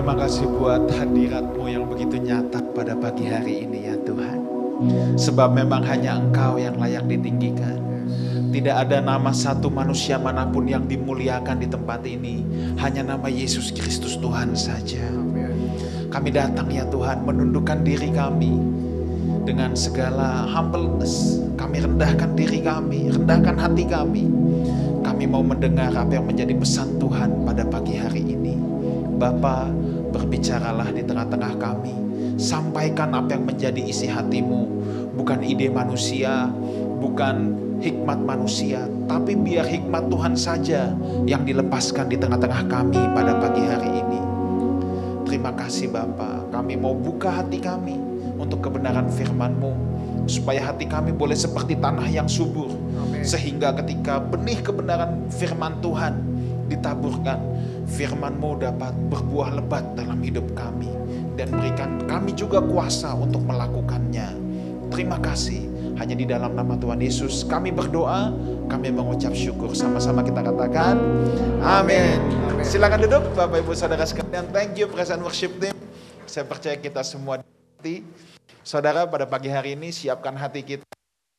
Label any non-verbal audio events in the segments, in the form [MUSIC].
terima kasih buat hadiratmu yang begitu nyata pada pagi hari ini ya Tuhan. Sebab memang hanya Engkau yang layak ditinggikan. Tidak ada nama satu manusia mana pun yang dimuliakan di tempat ini. Hanya nama Yesus Kristus Tuhan saja. Kami datang ya Tuhan menundukkan diri kami dengan segala humbleness. Kami rendahkan diri kami, rendahkan hati kami. Kami mau mendengar apa yang menjadi pesan Tuhan pada pagi hari ini. Bapa, berbicaralah di tengah-tengah kami. Sampaikan apa yang menjadi isi hatimu. Bukan ide manusia, bukan hikmat manusia, tapi biar hikmat Tuhan saja yang dilepaskan di tengah-tengah kami pada pagi hari ini. Terima kasih Bapa, kami mau buka hati kami untuk kebenaran firman-Mu supaya hati kami boleh seperti tanah yang subur sehingga ketika benih kebenaran firman Tuhan ditaburkan firman-Mu dapat berbuah lebat dalam hidup kami dan berikan kami juga kuasa untuk melakukannya. Terima kasih. Hanya di dalam nama Tuhan Yesus kami berdoa, kami mengucap syukur. Sama-sama kita katakan, amin. Silakan duduk Bapak Ibu Saudara sekalian. Thank you present worship team. Saya percaya kita semua di Saudara pada pagi hari ini siapkan hati kita,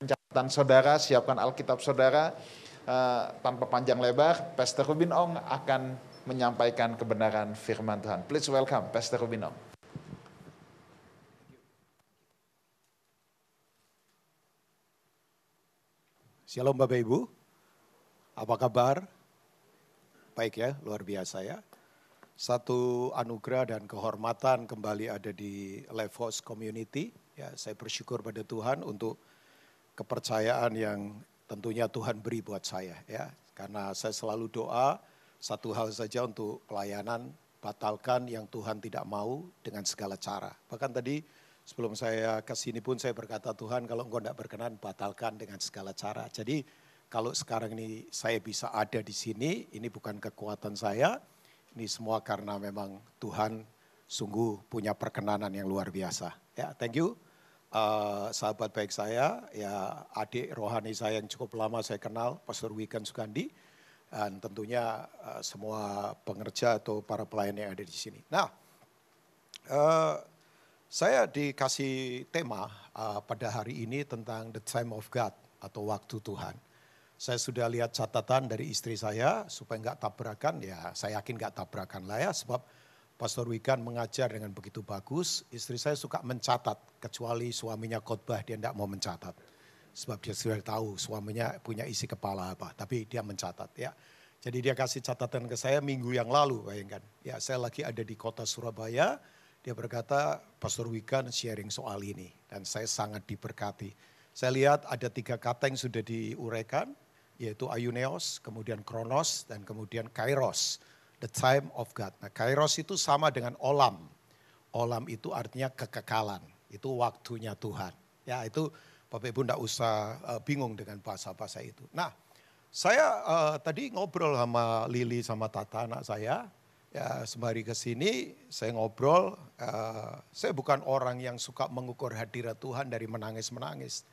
catatan saudara, siapkan Alkitab saudara. Uh, tanpa panjang lebar, Pastor Rubin Ong akan menyampaikan kebenaran firman Tuhan. Please welcome Pastor Rubin Ong. Shalom Bapak Ibu, apa kabar? Baik ya, luar biasa ya. Satu anugerah dan kehormatan kembali ada di Levos Community. Ya, saya bersyukur pada Tuhan untuk kepercayaan yang tentunya Tuhan beri buat saya ya. Karena saya selalu doa satu hal saja untuk pelayanan, batalkan yang Tuhan tidak mau dengan segala cara. Bahkan tadi Sebelum saya ke sini pun saya berkata Tuhan kalau engkau tidak berkenan batalkan dengan segala cara. Jadi kalau sekarang ini saya bisa ada di sini, ini bukan kekuatan saya, ini semua karena memang Tuhan sungguh punya perkenanan yang luar biasa. Ya, thank you. Uh, sahabat baik saya, ya adik rohani saya yang cukup lama saya kenal, Pastor Wikan Sukandi, dan tentunya uh, semua pengerja atau para pelayan yang ada di sini. Nah, uh, saya dikasih tema uh, pada hari ini tentang the time of God atau waktu Tuhan. Saya sudah lihat catatan dari istri saya supaya nggak tabrakan, ya saya yakin nggak tabrakan lah ya sebab Pastor Wikan mengajar dengan begitu bagus. Istri saya suka mencatat, kecuali suaminya khotbah dia tidak mau mencatat. Sebab dia sudah tahu suaminya punya isi kepala apa, tapi dia mencatat ya. Jadi dia kasih catatan ke saya minggu yang lalu bayangkan. Ya saya lagi ada di kota Surabaya, dia berkata, Pastor Wikan sharing soal ini dan saya sangat diberkati. Saya lihat ada tiga kata yang sudah diuraikan, yaitu Ayuneos, kemudian Kronos, dan kemudian Kairos. The time of God. Nah Kairos itu sama dengan Olam. Olam itu artinya kekekalan, itu waktunya Tuhan. Ya itu Bapak Ibu tidak usah uh, bingung dengan bahasa-bahasa itu. Nah saya uh, tadi ngobrol sama Lili sama Tata anak saya, Ya, sembari ke sini saya ngobrol, uh, saya bukan orang yang suka mengukur hadirat Tuhan dari menangis-menangis.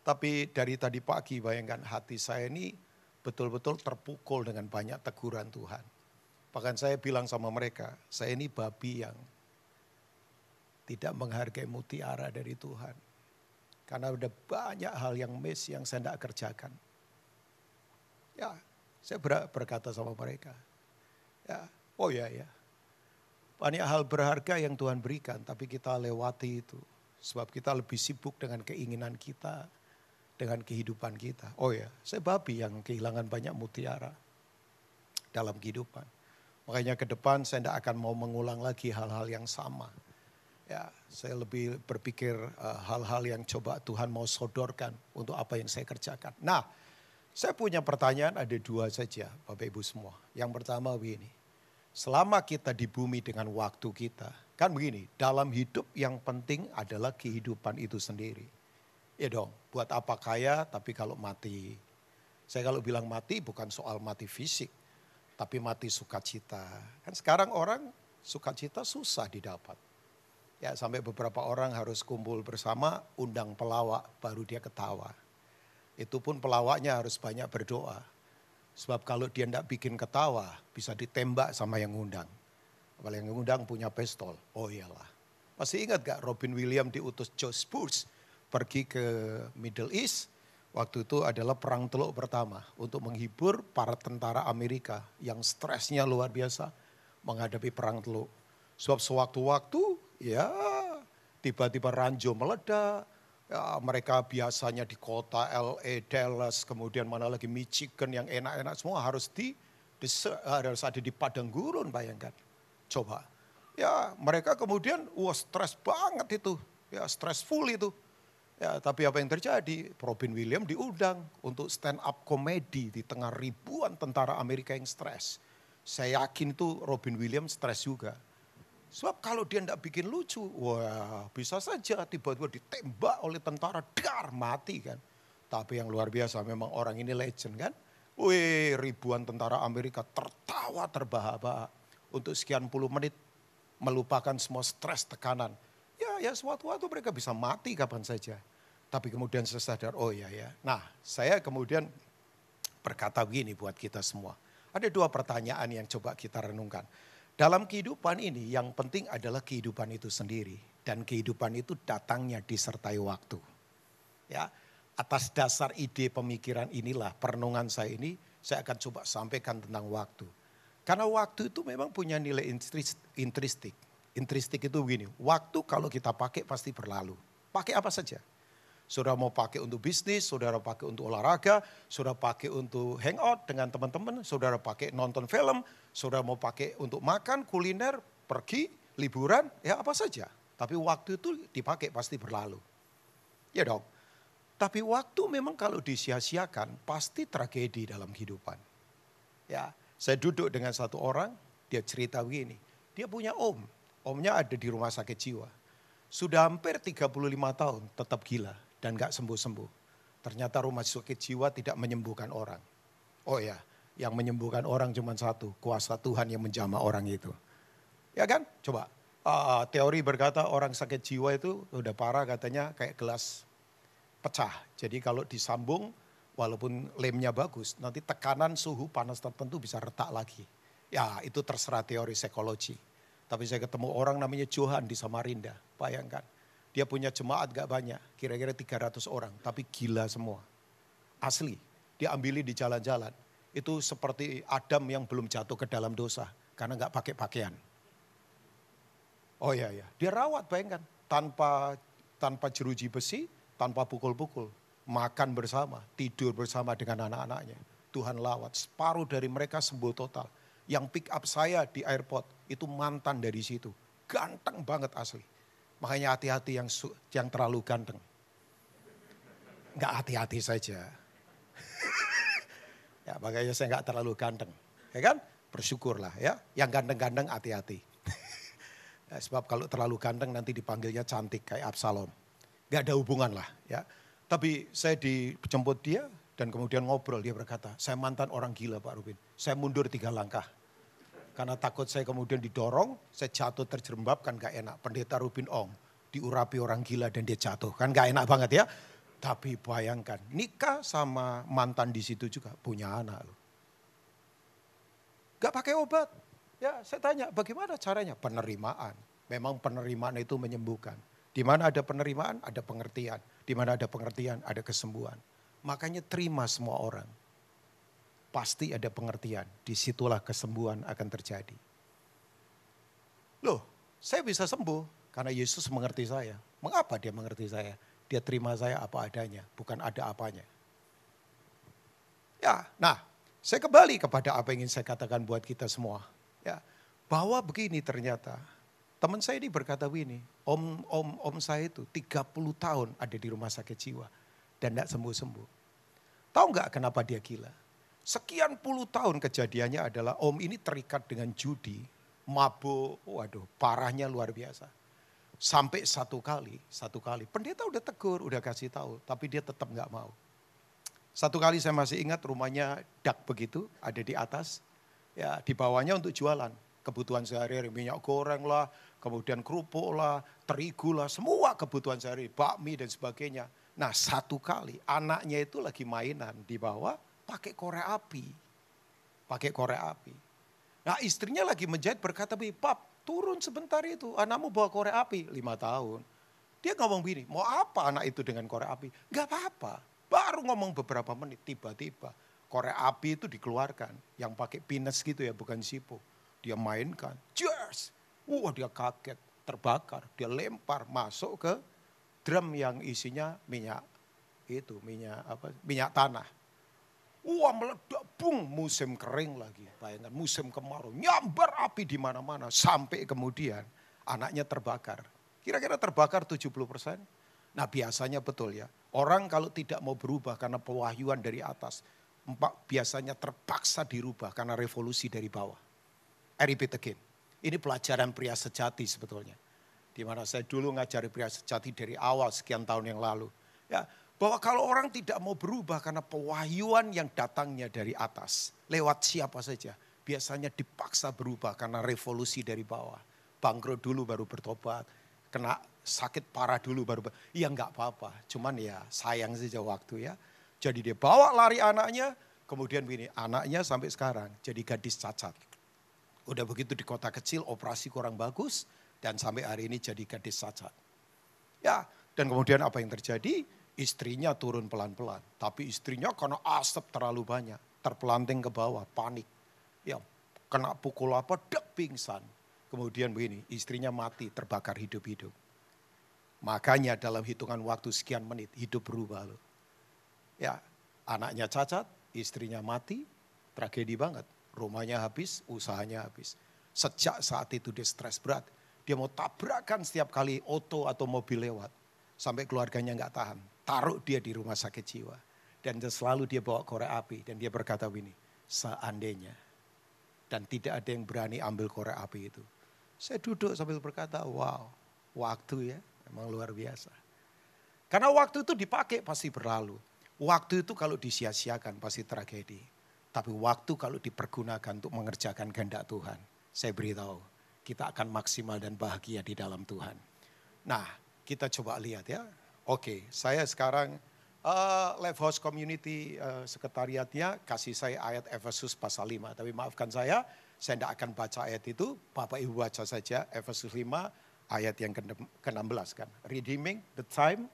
Tapi dari tadi pagi bayangkan hati saya ini betul-betul terpukul dengan banyak teguran Tuhan. Bahkan saya bilang sama mereka, saya ini babi yang tidak menghargai mutiara dari Tuhan. Karena ada banyak hal yang miss yang saya tidak kerjakan. Ya, saya berkata sama mereka. Ya, Oh ya ya. Banyak hal berharga yang Tuhan berikan tapi kita lewati itu. Sebab kita lebih sibuk dengan keinginan kita, dengan kehidupan kita. Oh ya, saya babi yang kehilangan banyak mutiara dalam kehidupan. Makanya ke depan saya tidak akan mau mengulang lagi hal-hal yang sama. Ya, saya lebih berpikir eh, hal-hal uh, yang coba Tuhan mau sodorkan untuk apa yang saya kerjakan. Nah, saya punya pertanyaan ada dua saja Bapak Ibu semua. Yang pertama begini, selama kita di bumi dengan waktu kita, kan begini, dalam hidup yang penting adalah kehidupan itu sendiri. Ya dong, buat apa kaya tapi kalau mati. Saya kalau bilang mati bukan soal mati fisik, tapi mati sukacita. Kan sekarang orang sukacita susah didapat. Ya sampai beberapa orang harus kumpul bersama, undang pelawak, baru dia ketawa. Itu pun pelawaknya harus banyak berdoa Sebab kalau dia tidak bikin ketawa, bisa ditembak sama yang ngundang. Apalagi yang ngundang punya pistol. Oh iyalah. Masih ingat gak Robin Williams diutus George Bush pergi ke Middle East. Waktu itu adalah perang teluk pertama untuk menghibur para tentara Amerika yang stresnya luar biasa menghadapi perang teluk. Sebab sewaktu-waktu ya tiba-tiba ranjau meledak, ya, mereka biasanya di kota LA, Dallas, kemudian mana lagi Michigan yang enak-enak semua harus di, di harus ada di padang gurun bayangkan. Coba Ya mereka kemudian wah stres banget itu. Ya stressful itu. Ya, tapi apa yang terjadi? Robin Williams diundang untuk stand up komedi di tengah ribuan tentara Amerika yang stres. Saya yakin itu Robin Williams stres juga. Sebab kalau dia tidak bikin lucu, wah bisa saja tiba-tiba ditembak oleh tentara, dar mati kan. Tapi yang luar biasa memang orang ini legend kan. Wih ribuan tentara Amerika tertawa terbahak-bahak untuk sekian puluh menit melupakan semua stres, tekanan. Ya, ya suatu-waktu mereka bisa mati kapan saja. Tapi kemudian saya sadar, oh ya ya. Nah, saya kemudian berkata begini buat kita semua. Ada dua pertanyaan yang coba kita renungkan. Dalam kehidupan ini yang penting adalah kehidupan itu sendiri. Dan kehidupan itu datangnya disertai waktu. Ya, atas dasar ide pemikiran inilah perenungan saya ini saya akan coba sampaikan tentang waktu. Karena waktu itu memang punya nilai intristik. Intristik itu begini, waktu kalau kita pakai pasti berlalu. Pakai apa saja. Saudara mau pakai untuk bisnis, saudara pakai untuk olahraga, saudara pakai untuk hangout dengan teman-teman, saudara pakai nonton film, saudara mau pakai untuk makan, kuliner, pergi, liburan, ya apa saja. Tapi waktu itu dipakai pasti berlalu. Ya dong. Tapi waktu memang kalau disia-siakan pasti tragedi dalam kehidupan. Ya, saya duduk dengan satu orang, dia cerita begini. Dia punya om, omnya ada di rumah sakit jiwa. Sudah hampir 35 tahun tetap gila dan gak sembuh-sembuh. Ternyata rumah sakit jiwa tidak menyembuhkan orang. Oh ya, yang menyembuhkan orang cuma satu, kuasa Tuhan yang menjamah orang itu. Ya kan? Coba, uh, teori berkata orang sakit jiwa itu udah parah katanya kayak gelas pecah. Jadi kalau disambung walaupun lemnya bagus, nanti tekanan suhu panas tertentu bisa retak lagi. Ya itu terserah teori psikologi. Tapi saya ketemu orang namanya Johan di Samarinda, bayangkan. Dia punya jemaat gak banyak, kira-kira 300 orang, tapi gila semua. Asli, dia ambilin di jalan-jalan. Itu seperti Adam yang belum jatuh ke dalam dosa, karena gak pakai pakaian. Oh iya, iya. Dia rawat bayangkan, tanpa tanpa jeruji besi, tanpa pukul-pukul makan bersama, tidur bersama dengan anak-anaknya. Tuhan lawat, separuh dari mereka sembuh total. Yang pick up saya di airport itu mantan dari situ. Ganteng banget asli. Makanya hati-hati yang yang terlalu ganteng. Enggak hati-hati saja. [LAUGHS] ya makanya saya enggak terlalu ganteng. Ya kan? Bersyukurlah ya. Yang ganteng-ganteng hati-hati. [LAUGHS] ya, sebab kalau terlalu ganteng nanti dipanggilnya cantik kayak Absalom. Gak ada hubungan lah ya. Tapi saya dijemput dia dan kemudian ngobrol. Dia berkata, saya mantan orang gila Pak Rubin. Saya mundur tiga langkah. Karena takut saya kemudian didorong, saya jatuh terjerembab kan gak enak. Pendeta Rubin Ong diurapi orang gila dan dia jatuh. Kan gak enak banget ya. Tapi bayangkan, nikah sama mantan di situ juga punya anak loh. Gak pakai obat. Ya saya tanya bagaimana caranya? Penerimaan. Memang penerimaan itu menyembuhkan. Di mana ada penerimaan, ada pengertian. Di mana ada pengertian, ada kesembuhan. Makanya terima semua orang. Pasti ada pengertian. Di situlah kesembuhan akan terjadi. Loh, saya bisa sembuh karena Yesus mengerti saya. Mengapa dia mengerti saya? Dia terima saya apa adanya, bukan ada apanya. Ya, nah, saya kembali kepada apa yang ingin saya katakan buat kita semua. Ya, bahwa begini ternyata Teman saya ini berkata begini, om, om, om saya itu 30 tahun ada di rumah sakit jiwa dan tidak sembuh-sembuh. Tahu nggak kenapa dia gila? Sekian puluh tahun kejadiannya adalah om ini terikat dengan judi, mabuk, waduh parahnya luar biasa. Sampai satu kali, satu kali, pendeta udah tegur, udah kasih tahu, tapi dia tetap nggak mau. Satu kali saya masih ingat rumahnya dak begitu, ada di atas, ya di bawahnya untuk jualan kebutuhan sehari-hari, minyak goreng lah, kemudian kerupuk lah, terigu lah, semua kebutuhan sehari, bakmi dan sebagainya. Nah satu kali anaknya itu lagi mainan di bawah pakai korek api. Pakai korek api. Nah istrinya lagi menjahit berkata, pap turun sebentar itu, anakmu bawa korek api. Lima tahun. Dia ngomong gini, mau apa anak itu dengan korek api? Gak apa-apa. Baru ngomong beberapa menit, tiba-tiba korek api itu dikeluarkan. Yang pakai pines gitu ya, bukan sipo. Dia mainkan, cheers. Wah dia kaget, terbakar. Dia lempar masuk ke drum yang isinya minyak itu, minyak apa? Minyak tanah. Wah meledak, bung, musim kering lagi. Bayangkan musim kemarau, nyambar api di mana-mana. Sampai kemudian anaknya terbakar. Kira-kira terbakar 70 persen. Nah biasanya betul ya, orang kalau tidak mau berubah karena pewahyuan dari atas, biasanya terpaksa dirubah karena revolusi dari bawah. I repeat again, ini pelajaran pria sejati sebetulnya. Di mana saya dulu ngajari pria sejati dari awal sekian tahun yang lalu. Ya, bahwa kalau orang tidak mau berubah karena pewahyuan yang datangnya dari atas, lewat siapa saja, biasanya dipaksa berubah karena revolusi dari bawah. Bangkrut dulu baru bertobat, kena sakit parah dulu baru, ya nggak apa-apa, cuman ya sayang saja waktu ya. Jadi dia bawa lari anaknya, kemudian begini, anaknya sampai sekarang jadi gadis cacat. Udah begitu di kota kecil, operasi kurang bagus, dan sampai hari ini jadi gadis cacat. Ya, dan kemudian apa yang terjadi? Istrinya turun pelan-pelan, tapi istrinya karena asap terlalu banyak, terpelanting ke bawah, panik. Ya, kena pukul apa, dek pingsan. Kemudian begini, istrinya mati, terbakar hidup-hidup. Makanya dalam hitungan waktu sekian menit, hidup berubah loh. Ya, anaknya cacat, istrinya mati, tragedi banget. Rumahnya habis, usahanya habis. Sejak saat itu dia stres berat. Dia mau tabrakan setiap kali oto atau mobil lewat. Sampai keluarganya nggak tahan taruh dia di rumah sakit jiwa. Dan selalu dia bawa korek api dan dia berkata begini, seandainya dan tidak ada yang berani ambil korek api itu. Saya duduk sambil berkata, wow, waktu ya, memang luar biasa. Karena waktu itu dipakai pasti berlalu. Waktu itu kalau disia-siakan pasti tragedi. Tapi waktu kalau dipergunakan untuk mengerjakan kehendak Tuhan, saya beritahu, kita akan maksimal dan bahagia di dalam Tuhan. Nah, kita coba lihat ya, Oke, saya sekarang uh, House Community uh, sekretariatnya kasih saya ayat Efesus pasal 5. Tapi maafkan saya, saya tidak akan baca ayat itu. Bapak Ibu baca saja Efesus 5 ayat yang ke-16 kan. Redeeming the time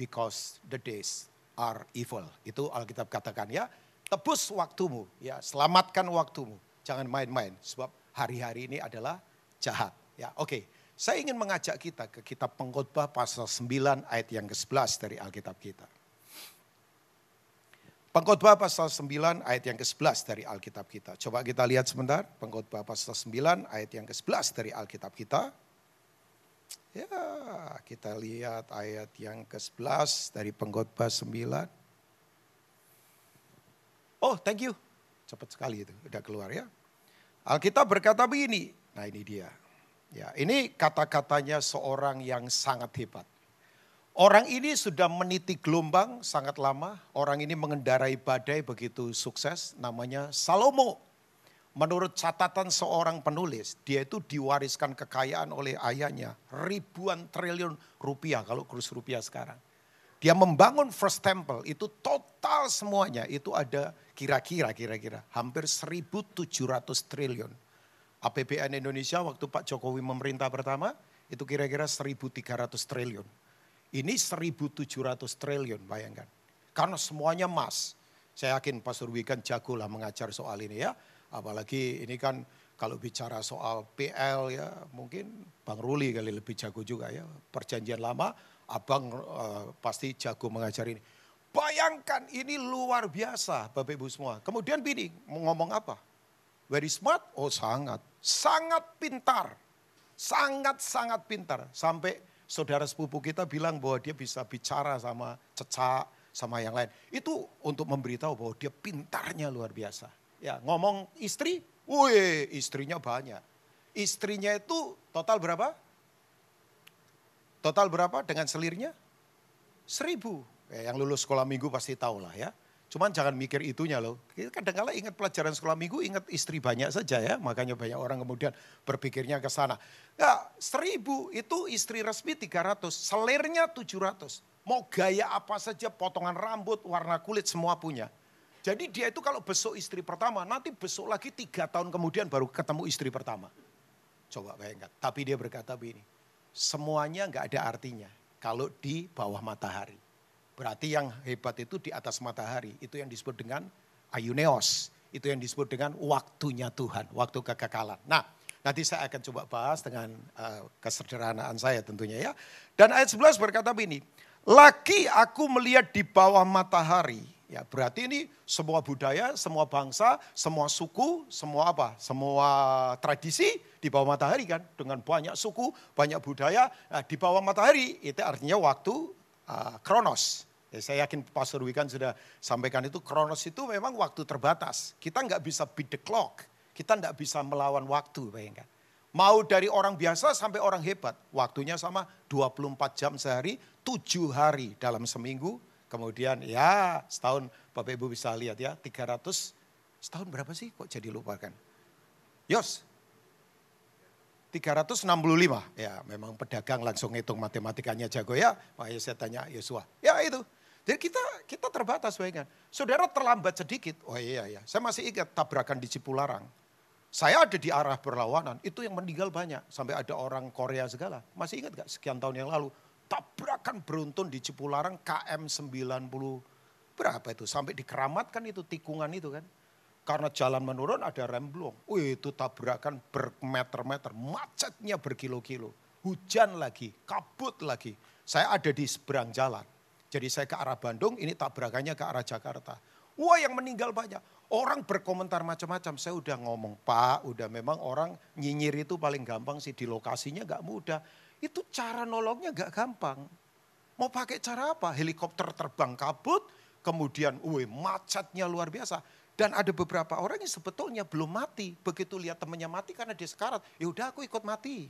because the days are evil. Itu Alkitab katakan ya. Tebus waktumu, ya selamatkan waktumu. Jangan main-main sebab hari-hari ini adalah jahat. Ya, oke. Okay. Saya ingin mengajak kita ke kitab pengkhotbah pasal 9 ayat yang ke-11 dari Alkitab kita. Pengkhotbah pasal 9 ayat yang ke-11 dari Alkitab kita. Coba kita lihat sebentar, pengkhotbah pasal 9 ayat yang ke-11 dari Alkitab kita. Ya, kita lihat ayat yang ke-11 dari pengkhotbah 9. Oh, thank you. Cepat sekali itu, udah keluar ya. Alkitab berkata begini. Nah, ini dia. Ya, ini kata-katanya seorang yang sangat hebat. Orang ini sudah meniti gelombang sangat lama. Orang ini mengendarai badai begitu sukses. Namanya Salomo. Menurut catatan seorang penulis, dia itu diwariskan kekayaan oleh ayahnya. Ribuan triliun rupiah kalau kurs rupiah sekarang. Dia membangun First Temple itu total semuanya itu ada kira-kira kira-kira hampir 1700 triliun. APBN Indonesia waktu Pak Jokowi memerintah pertama itu kira-kira 1.300 triliun. Ini 1.700 triliun bayangkan. Karena semuanya emas. Saya yakin Pak Surwi kan jago lah mengajar soal ini ya. Apalagi ini kan kalau bicara soal PL ya mungkin Bang Ruli kali lebih jago juga ya. Perjanjian lama abang uh, pasti jago mengajar ini. Bayangkan ini luar biasa Bapak Ibu semua. Kemudian Bini mau ngomong apa? Very smart? Oh sangat. Sangat pintar. Sangat-sangat pintar. Sampai saudara sepupu kita bilang bahwa dia bisa bicara sama cecak, sama yang lain. Itu untuk memberitahu bahwa dia pintarnya luar biasa. Ya ngomong istri, wih istrinya banyak. Istrinya itu total berapa? Total berapa dengan selirnya? Seribu. Ya, yang lulus sekolah minggu pasti tahu lah ya. Cuman jangan mikir itunya loh. Kadang-kala ingat pelajaran sekolah minggu, ingat istri banyak saja ya. Makanya banyak orang kemudian berpikirnya ke sana. Ya, seribu itu istri resmi 300, selirnya 700. Mau gaya apa saja, potongan rambut, warna kulit semua punya. Jadi dia itu kalau besok istri pertama, nanti besok lagi tiga tahun kemudian baru ketemu istri pertama. Coba bayangkan. Tapi dia berkata begini, semuanya nggak ada artinya kalau di bawah matahari. Berarti yang hebat itu di atas matahari. Itu yang disebut dengan ayuneos. Itu yang disebut dengan waktunya Tuhan, waktu kekekalan. Nah, nanti saya akan coba bahas dengan uh, kesederhanaan saya tentunya ya. Dan ayat 11 berkata begini, lagi aku melihat di bawah matahari Ya, berarti ini semua budaya, semua bangsa, semua suku, semua apa? Semua tradisi di bawah matahari kan dengan banyak suku, banyak budaya nah, di bawah matahari itu artinya waktu uh, kronos. Ya, saya yakin Pastor Wikan sudah sampaikan itu kronos itu memang waktu terbatas. Kita nggak bisa beat the clock. Kita nggak bisa melawan waktu, bayangkan. Mau dari orang biasa sampai orang hebat. Waktunya sama 24 jam sehari, 7 hari dalam seminggu, Kemudian ya setahun Bapak Ibu bisa lihat ya 300 setahun berapa sih kok jadi lupakan. Yos 365 ya memang pedagang langsung hitung matematikanya jago ya. Makanya saya tanya Yosua. Ya itu. Jadi kita kita terbatas bayangkan. Saudara terlambat sedikit. Oh iya iya. Saya masih ingat tabrakan di Cipularang. Saya ada di arah berlawanan. Itu yang meninggal banyak. Sampai ada orang Korea segala. Masih ingat gak sekian tahun yang lalu tabrakan beruntun di Cipularang KM 90 berapa itu sampai dikeramatkan itu tikungan itu kan. Karena jalan menurun ada remblong. Wih itu tabrakan bermeter-meter, macetnya berkilo-kilo. Hujan lagi, kabut lagi. Saya ada di seberang jalan. Jadi saya ke arah Bandung, ini tabrakannya ke arah Jakarta. Wah yang meninggal banyak. Orang berkomentar macam-macam. Saya udah ngomong, Pak, udah memang orang nyinyir itu paling gampang sih di lokasinya gak mudah. Itu cara nolongnya gak gampang. Mau pakai cara apa? Helikopter terbang kabut, kemudian wih, macetnya luar biasa. Dan ada beberapa orang yang sebetulnya belum mati. Begitu lihat temannya mati karena dia sekarat, ya udah aku ikut mati.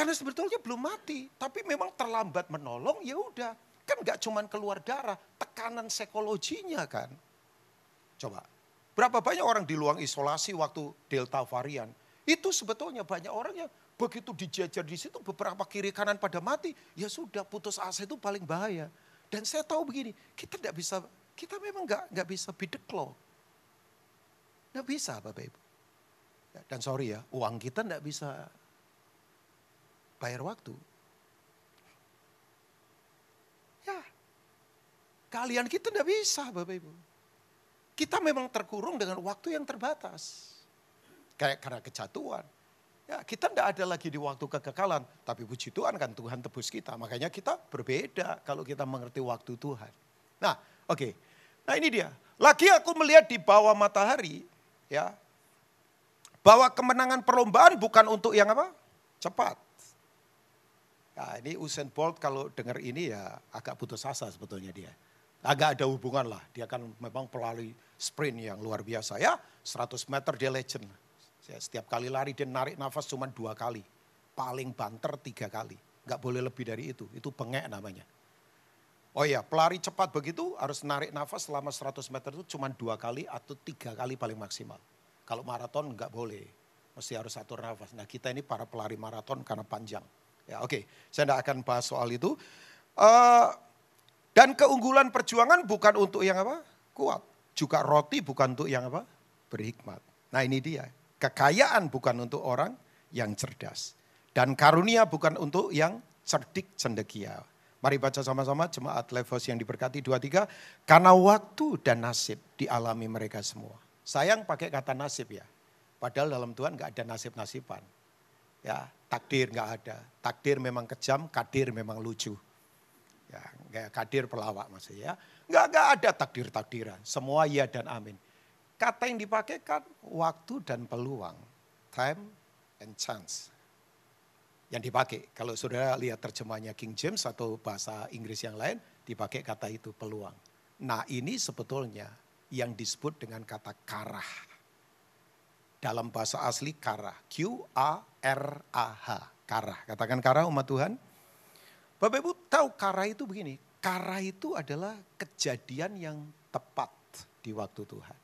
Karena sebetulnya belum mati, tapi memang terlambat menolong, ya udah. Kan gak cuman keluar darah, tekanan psikologinya kan. Coba, berapa banyak orang di luar isolasi waktu Delta varian. Itu sebetulnya banyak orang yang Begitu dijajar di situ beberapa kiri kanan pada mati, ya sudah putus asa itu paling bahaya. Dan saya tahu begini, kita tidak bisa, kita memang nggak nggak bisa bideklo. Nggak bisa Bapak Ibu. Dan sorry ya, uang kita nggak bisa bayar waktu. Ya, kalian kita nggak bisa Bapak Ibu. Kita memang terkurung dengan waktu yang terbatas. Kayak karena kejatuhan, Ya, kita tidak ada lagi di waktu kekekalan, tapi puji Tuhan kan Tuhan tebus kita. Makanya kita berbeda kalau kita mengerti waktu Tuhan. Nah, oke. Okay. Nah, ini dia. Lagi aku melihat di bawah matahari, ya. Bahwa kemenangan perlombaan bukan untuk yang apa? Cepat. Nah, ini Usain Bolt kalau dengar ini ya agak putus asa sebetulnya dia. Agak ada hubungan lah. Dia kan memang pelari sprint yang luar biasa ya. 100 meter dia legend Ya, setiap kali lari dia narik nafas cuma dua kali. Paling banter tiga kali. Gak boleh lebih dari itu. Itu pengek namanya. Oh iya, pelari cepat begitu harus narik nafas selama 100 meter itu cuma dua kali atau tiga kali paling maksimal. Kalau maraton nggak boleh, mesti harus satu nafas. Nah kita ini para pelari maraton karena panjang. Ya oke, okay. saya tidak akan bahas soal itu. Uh, dan keunggulan perjuangan bukan untuk yang apa? Kuat. Juga roti bukan untuk yang apa? Berhikmat. Nah ini dia. Kekayaan bukan untuk orang yang cerdas. Dan karunia bukan untuk yang cerdik cendekia. Mari baca sama-sama jemaat Levos yang diberkati 23. Karena waktu dan nasib dialami mereka semua. Sayang pakai kata nasib ya. Padahal dalam Tuhan gak ada nasib-nasiban. Ya, takdir gak ada. Takdir memang kejam, kadir memang lucu. Ya, kayak kadir pelawak maksudnya ya. Gak, gak ada takdir-takdiran. Semua ya dan amin. Kata yang dipakai kan waktu dan peluang. Time and chance. Yang dipakai. Kalau saudara lihat terjemahnya King James atau bahasa Inggris yang lain, dipakai kata itu peluang. Nah ini sebetulnya yang disebut dengan kata karah. Dalam bahasa asli karah. Q-A-R-A-H. Karah. Katakan karah umat Tuhan. Bapak Ibu tahu karah itu begini. Karah itu adalah kejadian yang tepat di waktu Tuhan.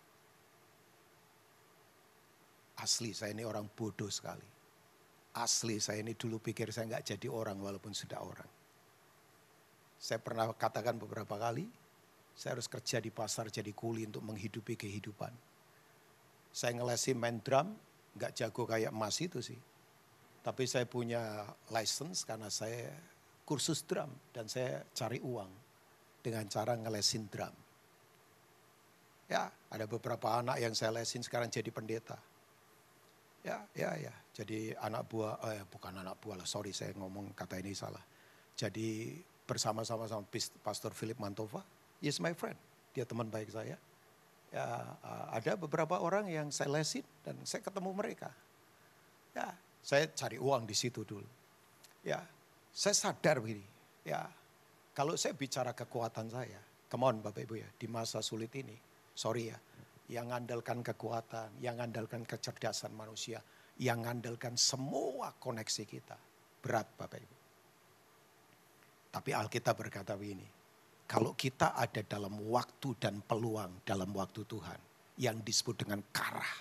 Asli saya ini orang bodoh sekali. Asli saya ini dulu pikir saya nggak jadi orang walaupun sudah orang. Saya pernah katakan beberapa kali, Saya harus kerja di pasar jadi kuli untuk menghidupi kehidupan. Saya ngelesin main drum, nggak jago kayak emas itu sih. Tapi saya punya license karena saya kursus drum dan saya cari uang dengan cara ngelesin drum. Ya, ada beberapa anak yang saya lesin sekarang jadi pendeta. Ya, ya, ya. Jadi anak buah, eh, bukan anak buah lah, sorry saya ngomong kata ini salah. Jadi bersama-sama sama Pastor Philip Mantova, is my friend. Dia teman baik saya. Ya, ada beberapa orang yang saya lesin dan saya ketemu mereka. Ya, saya cari uang di situ dulu. Ya, saya sadar begini. Ya, kalau saya bicara kekuatan saya, come on Bapak Ibu ya, di masa sulit ini, sorry ya, yang ngandalkan kekuatan, yang ngandalkan kecerdasan manusia, yang ngandalkan semua koneksi kita. Berat Bapak Ibu. Tapi Alkitab berkata begini, kalau kita ada dalam waktu dan peluang dalam waktu Tuhan, yang disebut dengan karah,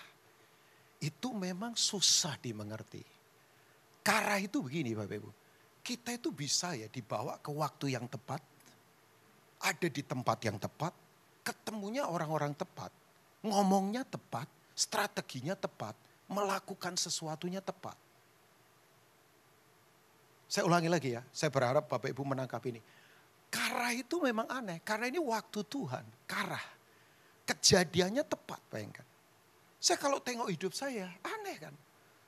itu memang susah dimengerti. Karah itu begini Bapak Ibu, kita itu bisa ya dibawa ke waktu yang tepat, ada di tempat yang tepat, ketemunya orang-orang tepat, ngomongnya tepat, strateginya tepat, melakukan sesuatunya tepat. Saya ulangi lagi ya, saya berharap Bapak Ibu menangkap ini. Karah itu memang aneh, karena ini waktu Tuhan, karah. Kejadiannya tepat, bayangkan. Saya kalau tengok hidup saya, aneh kan.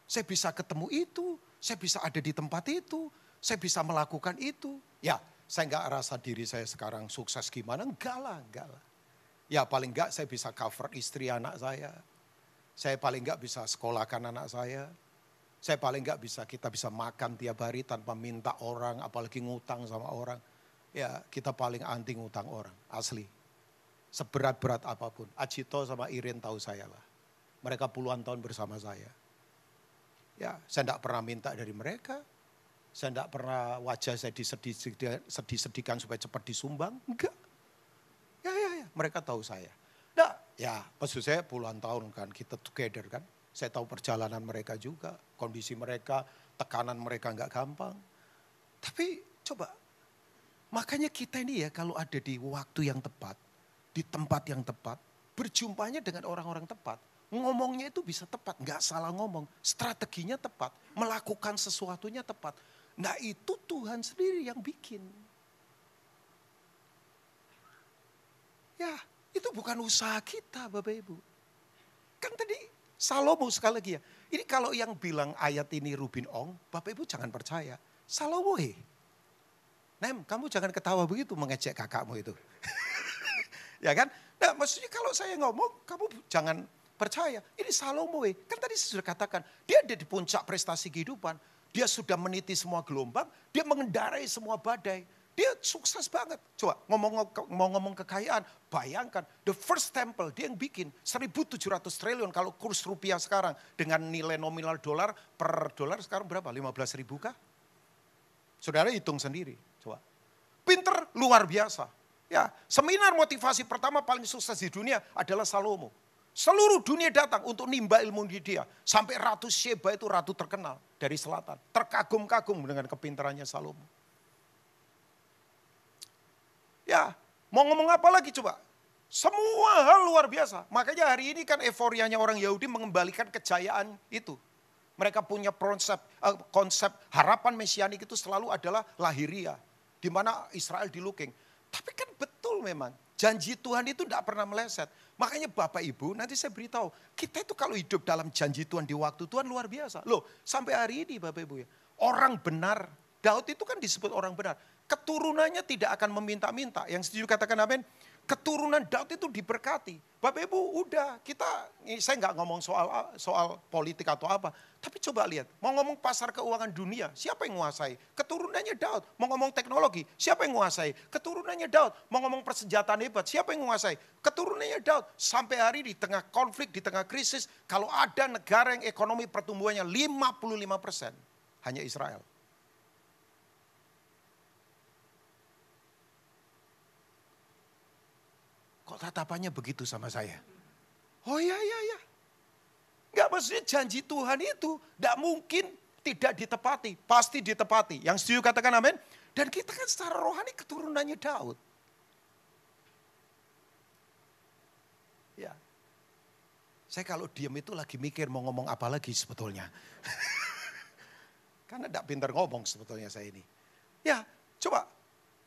Saya bisa ketemu itu, saya bisa ada di tempat itu, saya bisa melakukan itu. Ya, saya nggak rasa diri saya sekarang sukses gimana, enggak lah, enggak lah. Ya paling enggak saya bisa cover istri anak saya. Saya paling enggak bisa sekolahkan anak saya. Saya paling enggak bisa, kita bisa makan tiap hari tanpa minta orang, apalagi ngutang sama orang. Ya kita paling anti ngutang orang, asli. Seberat-berat apa pun. Acito sama Irin tahu saya lah. Mereka puluhan tahun bersama saya. Ya saya enggak pernah minta dari mereka. Saya enggak pernah wajah saya disedih-sedihkan supaya cepat disumbang. Enggak mereka tahu saya. Nah, ya maksud saya puluhan tahun kan kita together kan. Saya tahu perjalanan mereka juga, kondisi mereka, tekanan mereka nggak gampang. Tapi coba, makanya kita ini ya kalau ada di waktu yang tepat, di tempat yang tepat, berjumpanya dengan orang-orang tepat, ngomongnya itu bisa tepat, nggak salah ngomong, strateginya tepat, melakukan sesuatunya tepat. Nah itu Tuhan sendiri yang bikin. Ya, itu bukan usaha kita Bapak Ibu. Kan tadi Salomo sekali lagi ya. Ini kalau yang bilang ayat ini Rubin Ong, Bapak Ibu jangan percaya. Salomo he. Nem, kamu jangan ketawa begitu mengecek kakakmu itu. [LAUGHS] ya kan? Nah maksudnya kalau saya ngomong, kamu jangan percaya. Ini Salomo he. Kan tadi saya sudah katakan, dia ada di puncak prestasi kehidupan. Dia sudah meniti semua gelombang, dia mengendarai semua badai. Dia sukses banget. Coba ngomong mau ngomong kekayaan, bayangkan the first temple dia yang bikin 1.700 triliun kalau kurs rupiah sekarang dengan nilai nominal dolar per dolar sekarang berapa? 15 ribu kah? Saudara hitung sendiri, coba. Pinter luar biasa. Ya, seminar motivasi pertama paling sukses di dunia adalah Salomo. Seluruh dunia datang untuk nimba ilmu di dia. Sampai Ratu Sheba itu ratu terkenal dari selatan. Terkagum-kagum dengan kepintarannya Salomo. Ya, mau ngomong apa lagi coba? Semua hal luar biasa. Makanya hari ini kan euforianya orang Yahudi mengembalikan kejayaan itu. Mereka punya konsep, uh, konsep harapan mesianik itu selalu adalah lahiria. Di mana Israel diluking. Tapi kan betul memang. Janji Tuhan itu tidak pernah meleset. Makanya Bapak Ibu nanti saya beritahu. Kita itu kalau hidup dalam janji Tuhan di waktu Tuhan luar biasa. Loh sampai hari ini Bapak Ibu ya. Orang benar. Daud itu kan disebut orang benar keturunannya tidak akan meminta-minta. Yang setuju katakan amin. Keturunan Daud itu diberkati. Bapak Ibu udah kita, saya nggak ngomong soal soal politik atau apa. Tapi coba lihat, mau ngomong pasar keuangan dunia, siapa yang menguasai? Keturunannya Daud. Mau ngomong teknologi, siapa yang menguasai? Keturunannya Daud. Mau ngomong persenjataan hebat, siapa yang menguasai? Keturunannya Daud. Sampai hari di tengah konflik, di tengah krisis, kalau ada negara yang ekonomi pertumbuhannya 55 persen, hanya Israel. Kok tatapannya begitu sama saya? Oh ya, ya, ya. Enggak maksudnya janji Tuhan itu tidak mungkin tidak ditepati. Pasti ditepati. Yang setuju katakan amin. Dan kita kan secara rohani keturunannya Daud. Ya. Saya kalau diam itu lagi mikir mau ngomong apa lagi sebetulnya. [LAUGHS] Karena tidak pintar ngomong sebetulnya saya ini. Ya coba.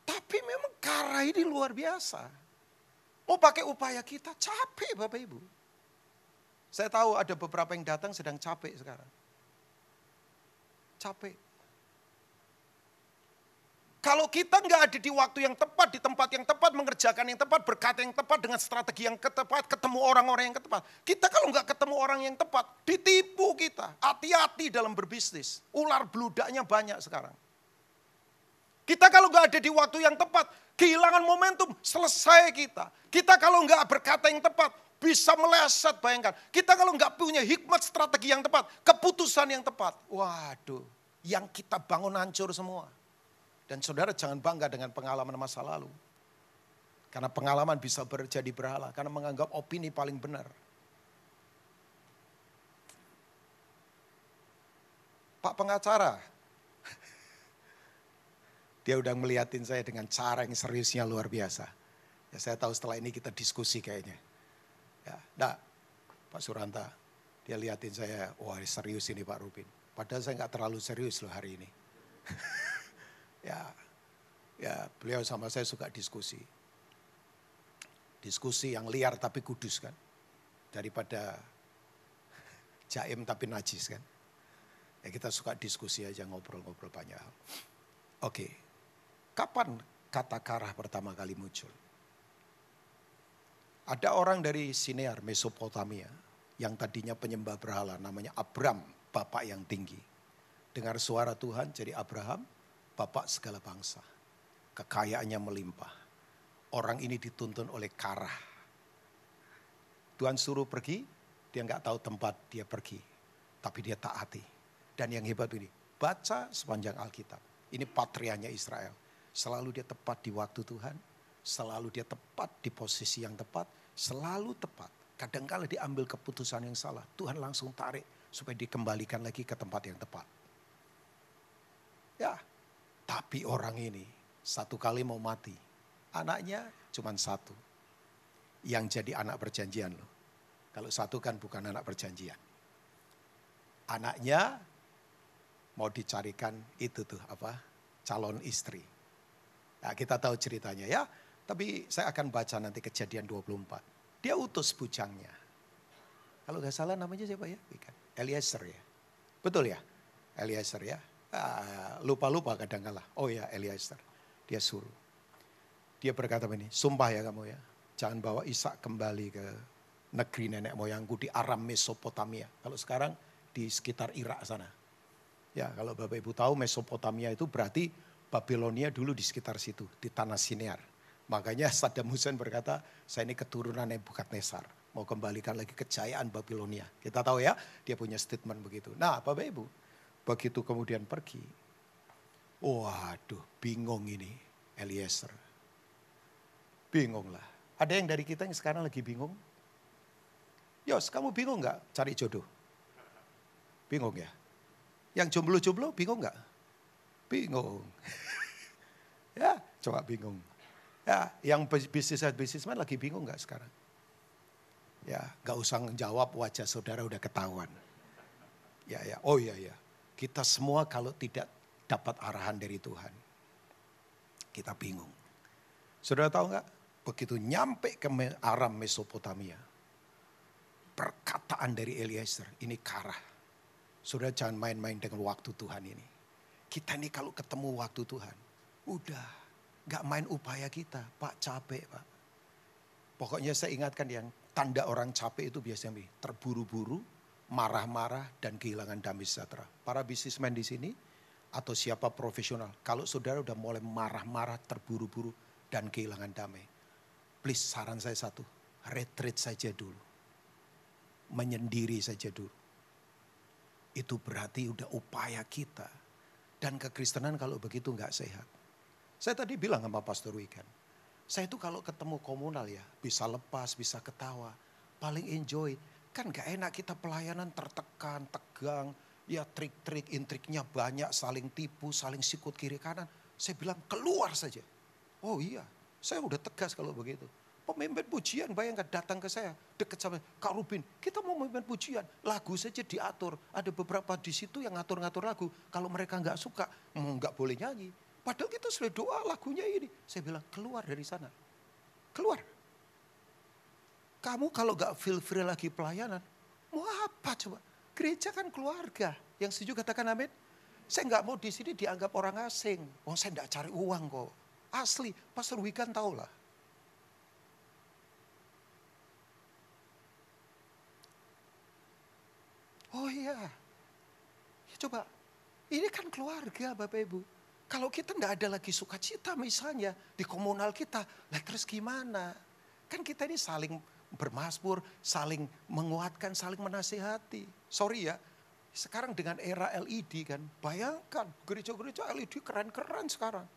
Tapi memang karah ini luar biasa. Mau pakai upaya kita capek Bapak Ibu. Saya tahu ada beberapa yang datang sedang capek sekarang. Capek. Kalau kita nggak ada di waktu yang tepat, di tempat yang tepat, mengerjakan yang tepat, berkata yang tepat, dengan strategi yang tepat, ketemu orang-orang yang tepat. Kita kalau nggak ketemu orang yang tepat, ditipu kita. Hati-hati dalam berbisnis. Ular beludaknya banyak sekarang. Kita kalau nggak ada di waktu yang tepat, kehilangan momentum, selesai kita. Kita kalau nggak berkata yang tepat, bisa meleset bayangkan. Kita kalau nggak punya hikmat strategi yang tepat, keputusan yang tepat. Waduh, yang kita bangun hancur semua. Dan saudara jangan bangga dengan pengalaman masa lalu. Karena pengalaman bisa berjadi berhala. Karena menganggap opini paling benar. Pak pengacara. Dia udah melihatin saya dengan cara yang seriusnya luar biasa. Ya saya tahu setelah ini kita diskusi kayaknya. Ya, nah, Pak Suranta, dia lihatin saya, wah serius ini Pak Rubin. Padahal saya nggak terlalu serius loh hari ini. [LAUGHS] Ya, ya beliau sama saya suka diskusi. Diskusi yang liar tapi kudus kan. Daripada [LAUGHS] jaim tapi najis kan. Ya kita suka diskusi aja ngobrol-ngobrol banyak. Oke, kapan kata karah pertama kali muncul? Ada orang dari Sinear, Mesopotamia, yang tadinya penyembah berhala, namanya Abram, bapak yang tinggi. Dengar suara Tuhan, jadi Abraham, bapak segala bangsa. Kekayaannya melimpah. Orang ini dituntun oleh karah. Tuhan suruh pergi, dia nggak tahu tempat dia pergi. Tapi dia taati. Dan yang hebat ini, baca sepanjang Alkitab. Ini patrianya Israel. Selalu dia tepat di waktu Tuhan. Selalu dia tepat di posisi yang tepat. Selalu tepat. Kadangkala diambil keputusan yang salah. Tuhan langsung tarik supaya dikembalikan lagi ke tempat yang tepat. Ya, tapi orang ini satu kali mau mati. Anaknya cuma satu. Yang jadi anak perjanjian loh. Kalau satu kan bukan anak perjanjian. Anaknya mau dicarikan itu tuh apa calon istri. Nah, kita tahu ceritanya ya. Tapi saya akan baca nanti kejadian 24. Dia utus bujangnya. Kalau nggak salah namanya siapa ya? Eliezer ya. Betul ya? Eliezer ya. Ah, lupa-lupa kadang kala. Oh ya Eliezer, dia suruh. Dia berkata begini, sumpah ya kamu ya, jangan bawa Ishak kembali ke negeri nenek moyangku di Aram Mesopotamia. Kalau sekarang di sekitar Irak sana. Ya kalau Bapak Ibu tahu Mesopotamia itu berarti Babilonia dulu di sekitar situ, di tanah Sinear. Makanya Saddam Hussein berkata, saya ini keturunan Nebukadnezar. Mau kembalikan lagi kejayaan Babilonia. Kita tahu ya, dia punya statement begitu. Nah Bapak Ibu, Begitu kemudian pergi. Waduh, bingung ini Eliezer. Bingung lah. Ada yang dari kita yang sekarang lagi bingung? Yos, kamu bingung nggak cari jodoh? Bingung ya? Yang jomblo-jomblo bingung nggak? Bingung. [LAUGHS] ya, coba bingung. Ya, yang bisnis bisnisman lagi bingung nggak sekarang? Ya, nggak usah jawab wajah saudara udah ketahuan. Ya, ya, oh iya, ya. Kita semua kalau tidak dapat arahan dari Tuhan, kita bingung. Saudara tahu nggak? Begitu nyampe ke Aram Mesopotamia, perkataan dari Eliezer ini karah. Saudara jangan main-main dengan waktu Tuhan ini. Kita ini kalau ketemu waktu Tuhan, udah nggak main upaya kita, Pak capek Pak. Pokoknya saya ingatkan yang tanda orang capek itu biasanya terburu-buru, marah-marah dan kehilangan damai sejahtera. Para bisnismen di sini atau siapa profesional, kalau saudara udah mulai marah-marah, terburu-buru dan kehilangan damai, please saran saya satu, retreat saja dulu. Menyendiri saja dulu. Itu berarti udah upaya kita. Dan kekristenan kalau begitu nggak sehat. Saya tadi bilang sama Pastor Wikan, saya itu kalau ketemu komunal ya, bisa lepas, bisa ketawa, paling enjoy Kan gak enak kita pelayanan tertekan, tegang, ya trik-trik, intriknya banyak, saling tipu, saling sikut kiri kanan. Saya bilang keluar saja. Oh iya, saya udah tegas kalau begitu. Pemimpin pujian bayangkan datang ke saya, dekat sama Kak Rubin, kita mau memimpin pujian, lagu saja diatur. Ada beberapa di situ yang ngatur-ngatur lagu, kalau mereka nggak suka, nggak boleh nyanyi. Padahal kita sudah doa lagunya ini. Saya bilang keluar dari sana, keluar. Kamu kalau nggak feel free lagi pelayanan, mau apa coba? Gereja kan keluarga. Yang setuju katakan amin. Saya nggak mau di sini dianggap orang asing. Oh saya nggak cari uang kok. Asli, Pastor Wikan tahu lah. Oh iya, ya coba, ini kan keluarga Bapak Ibu. Kalau kita tidak ada lagi sukacita misalnya di komunal kita, lah terus gimana? Kan kita ini saling bermasmur, saling menguatkan, saling menasihati. Sorry ya, sekarang dengan era LED kan, bayangkan gereja-gereja LED keren-keren sekarang.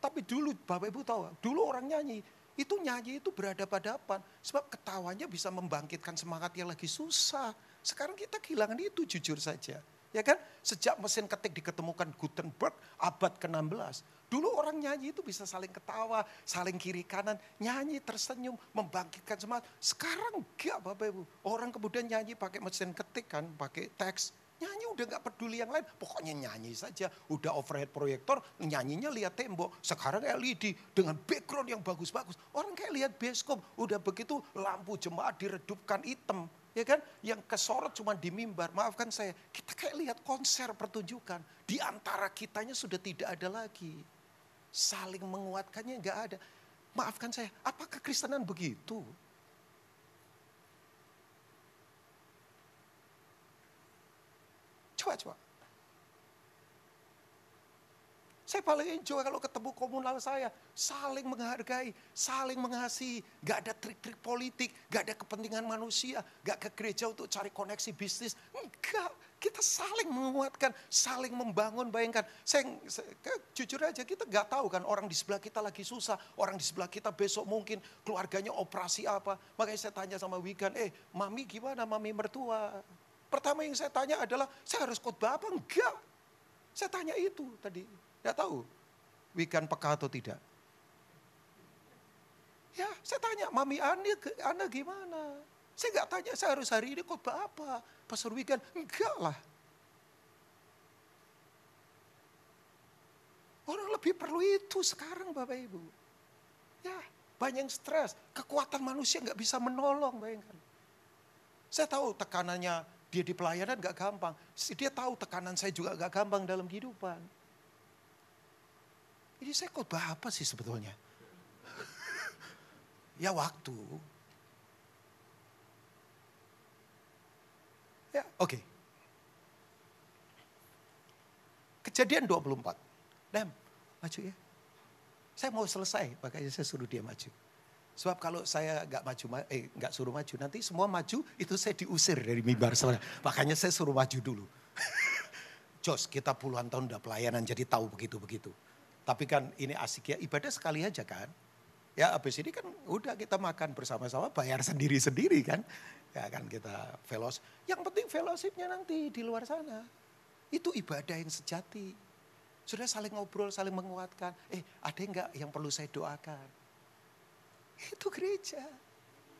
Tapi dulu Bapak Ibu tahu, dulu orang nyanyi, itu nyanyi itu berhadapan-hadapan. Sebab ketawanya bisa membangkitkan semangat yang lagi susah. Sekarang kita kehilangan itu jujur saja. Ya kan? Sejak mesin ketik diketemukan Gutenberg abad ke-16. Dulu orang nyanyi itu bisa saling ketawa, saling kiri kanan, nyanyi tersenyum, membangkitkan semangat. Sekarang enggak Bapak Ibu. Orang kemudian nyanyi pakai mesin ketik kan, pakai teks. Nyanyi udah nggak peduli yang lain, pokoknya nyanyi saja. Udah overhead proyektor, nyanyinya lihat tembok. Sekarang LED dengan background yang bagus-bagus. Orang kayak lihat bioskop, udah begitu lampu jemaat diredupkan hitam ya kan? Yang kesorot cuma di mimbar. Maafkan saya, kita kayak lihat konser pertunjukan. Di antara kitanya sudah tidak ada lagi. Saling menguatkannya nggak ada. Maafkan saya, apa kekristenan begitu? Coba, coba. Saya paling enjoy kalau ketemu komunal saya. Saling menghargai, saling mengasihi. Gak ada trik-trik politik, gak ada kepentingan manusia. Gak ke gereja untuk cari koneksi bisnis. Enggak, kita saling menguatkan, saling membangun. Bayangkan, saya, saya jujur aja kita gak tahu kan orang di sebelah kita lagi susah. Orang di sebelah kita besok mungkin keluarganya operasi apa. Makanya saya tanya sama Wigan, eh mami gimana mami mertua? Pertama yang saya tanya adalah, saya harus khotbah apa? Enggak. Saya tanya itu tadi. Tidak tahu Wikan peka atau tidak. Ya, saya tanya, Mami Anda, Anda gimana? Saya nggak tanya, saya harus hari ini khotbah apa? Pastor Wikan, enggak lah. Orang lebih perlu itu sekarang Bapak Ibu. Ya, banyak stres. Kekuatan manusia nggak bisa menolong, bayangkan. Saya tahu tekanannya dia di pelayanan nggak gampang. Dia tahu tekanan saya juga nggak gampang dalam kehidupan. Ini saya khotbah apa sih sebetulnya? [LAUGHS] ya waktu. Ya, oke. Okay. Kejadian 24. Dem, maju ya. Saya mau selesai, makanya saya suruh dia maju. Sebab kalau saya nggak maju, eh nggak suruh maju, nanti semua maju itu saya diusir dari mimbar. Makanya saya suruh maju dulu. [LAUGHS] Jos, kita puluhan tahun udah pelayanan jadi tahu begitu-begitu. Tapi kan ini asik ya, ibadah sekali aja kan. Ya habis ini kan udah kita makan bersama-sama, bayar sendiri-sendiri kan. Ya kan kita velos. Yang penting fellowshipnya nanti di luar sana. Itu ibadah yang sejati. Sudah saling ngobrol, saling menguatkan. Eh ada enggak yang perlu saya doakan? Itu gereja.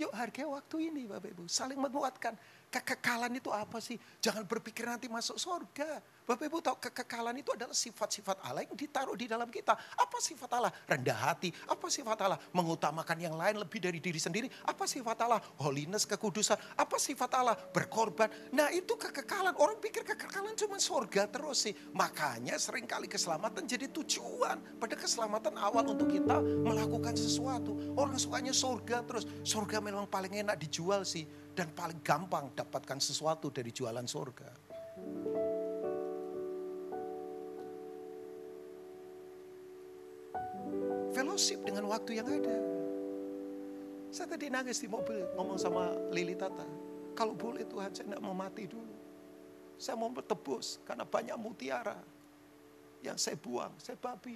Yuk hargai waktu ini Bapak Ibu. Saling menguatkan. Kekekalan itu apa sih? Jangan berpikir nanti masuk surga. Bapak Ibu tahu kekekalan itu adalah sifat-sifat Allah yang ditaruh di dalam kita. Apa sifat Allah? Rendah hati. Apa sifat Allah? Mengutamakan yang lain lebih dari diri sendiri. Apa sifat Allah? Holiness, kekudusan. Apa sifat Allah? Berkorban. Nah itu kekekalan. Orang pikir kekekalan cuma surga terus sih. Makanya sering kali keselamatan jadi tujuan. Pada keselamatan awal untuk kita melakukan sesuatu. Orang sukanya surga terus. Surga memang paling enak dijual sih. Dan paling gampang dapatkan sesuatu dari jualan surga. Fellowship dengan waktu yang ada. Saya tadi nangis di mobil ngomong sama Lili Tata. Kalau boleh Tuhan saya tidak mau mati dulu. Saya mau bertebus karena banyak mutiara yang saya buang, saya babi.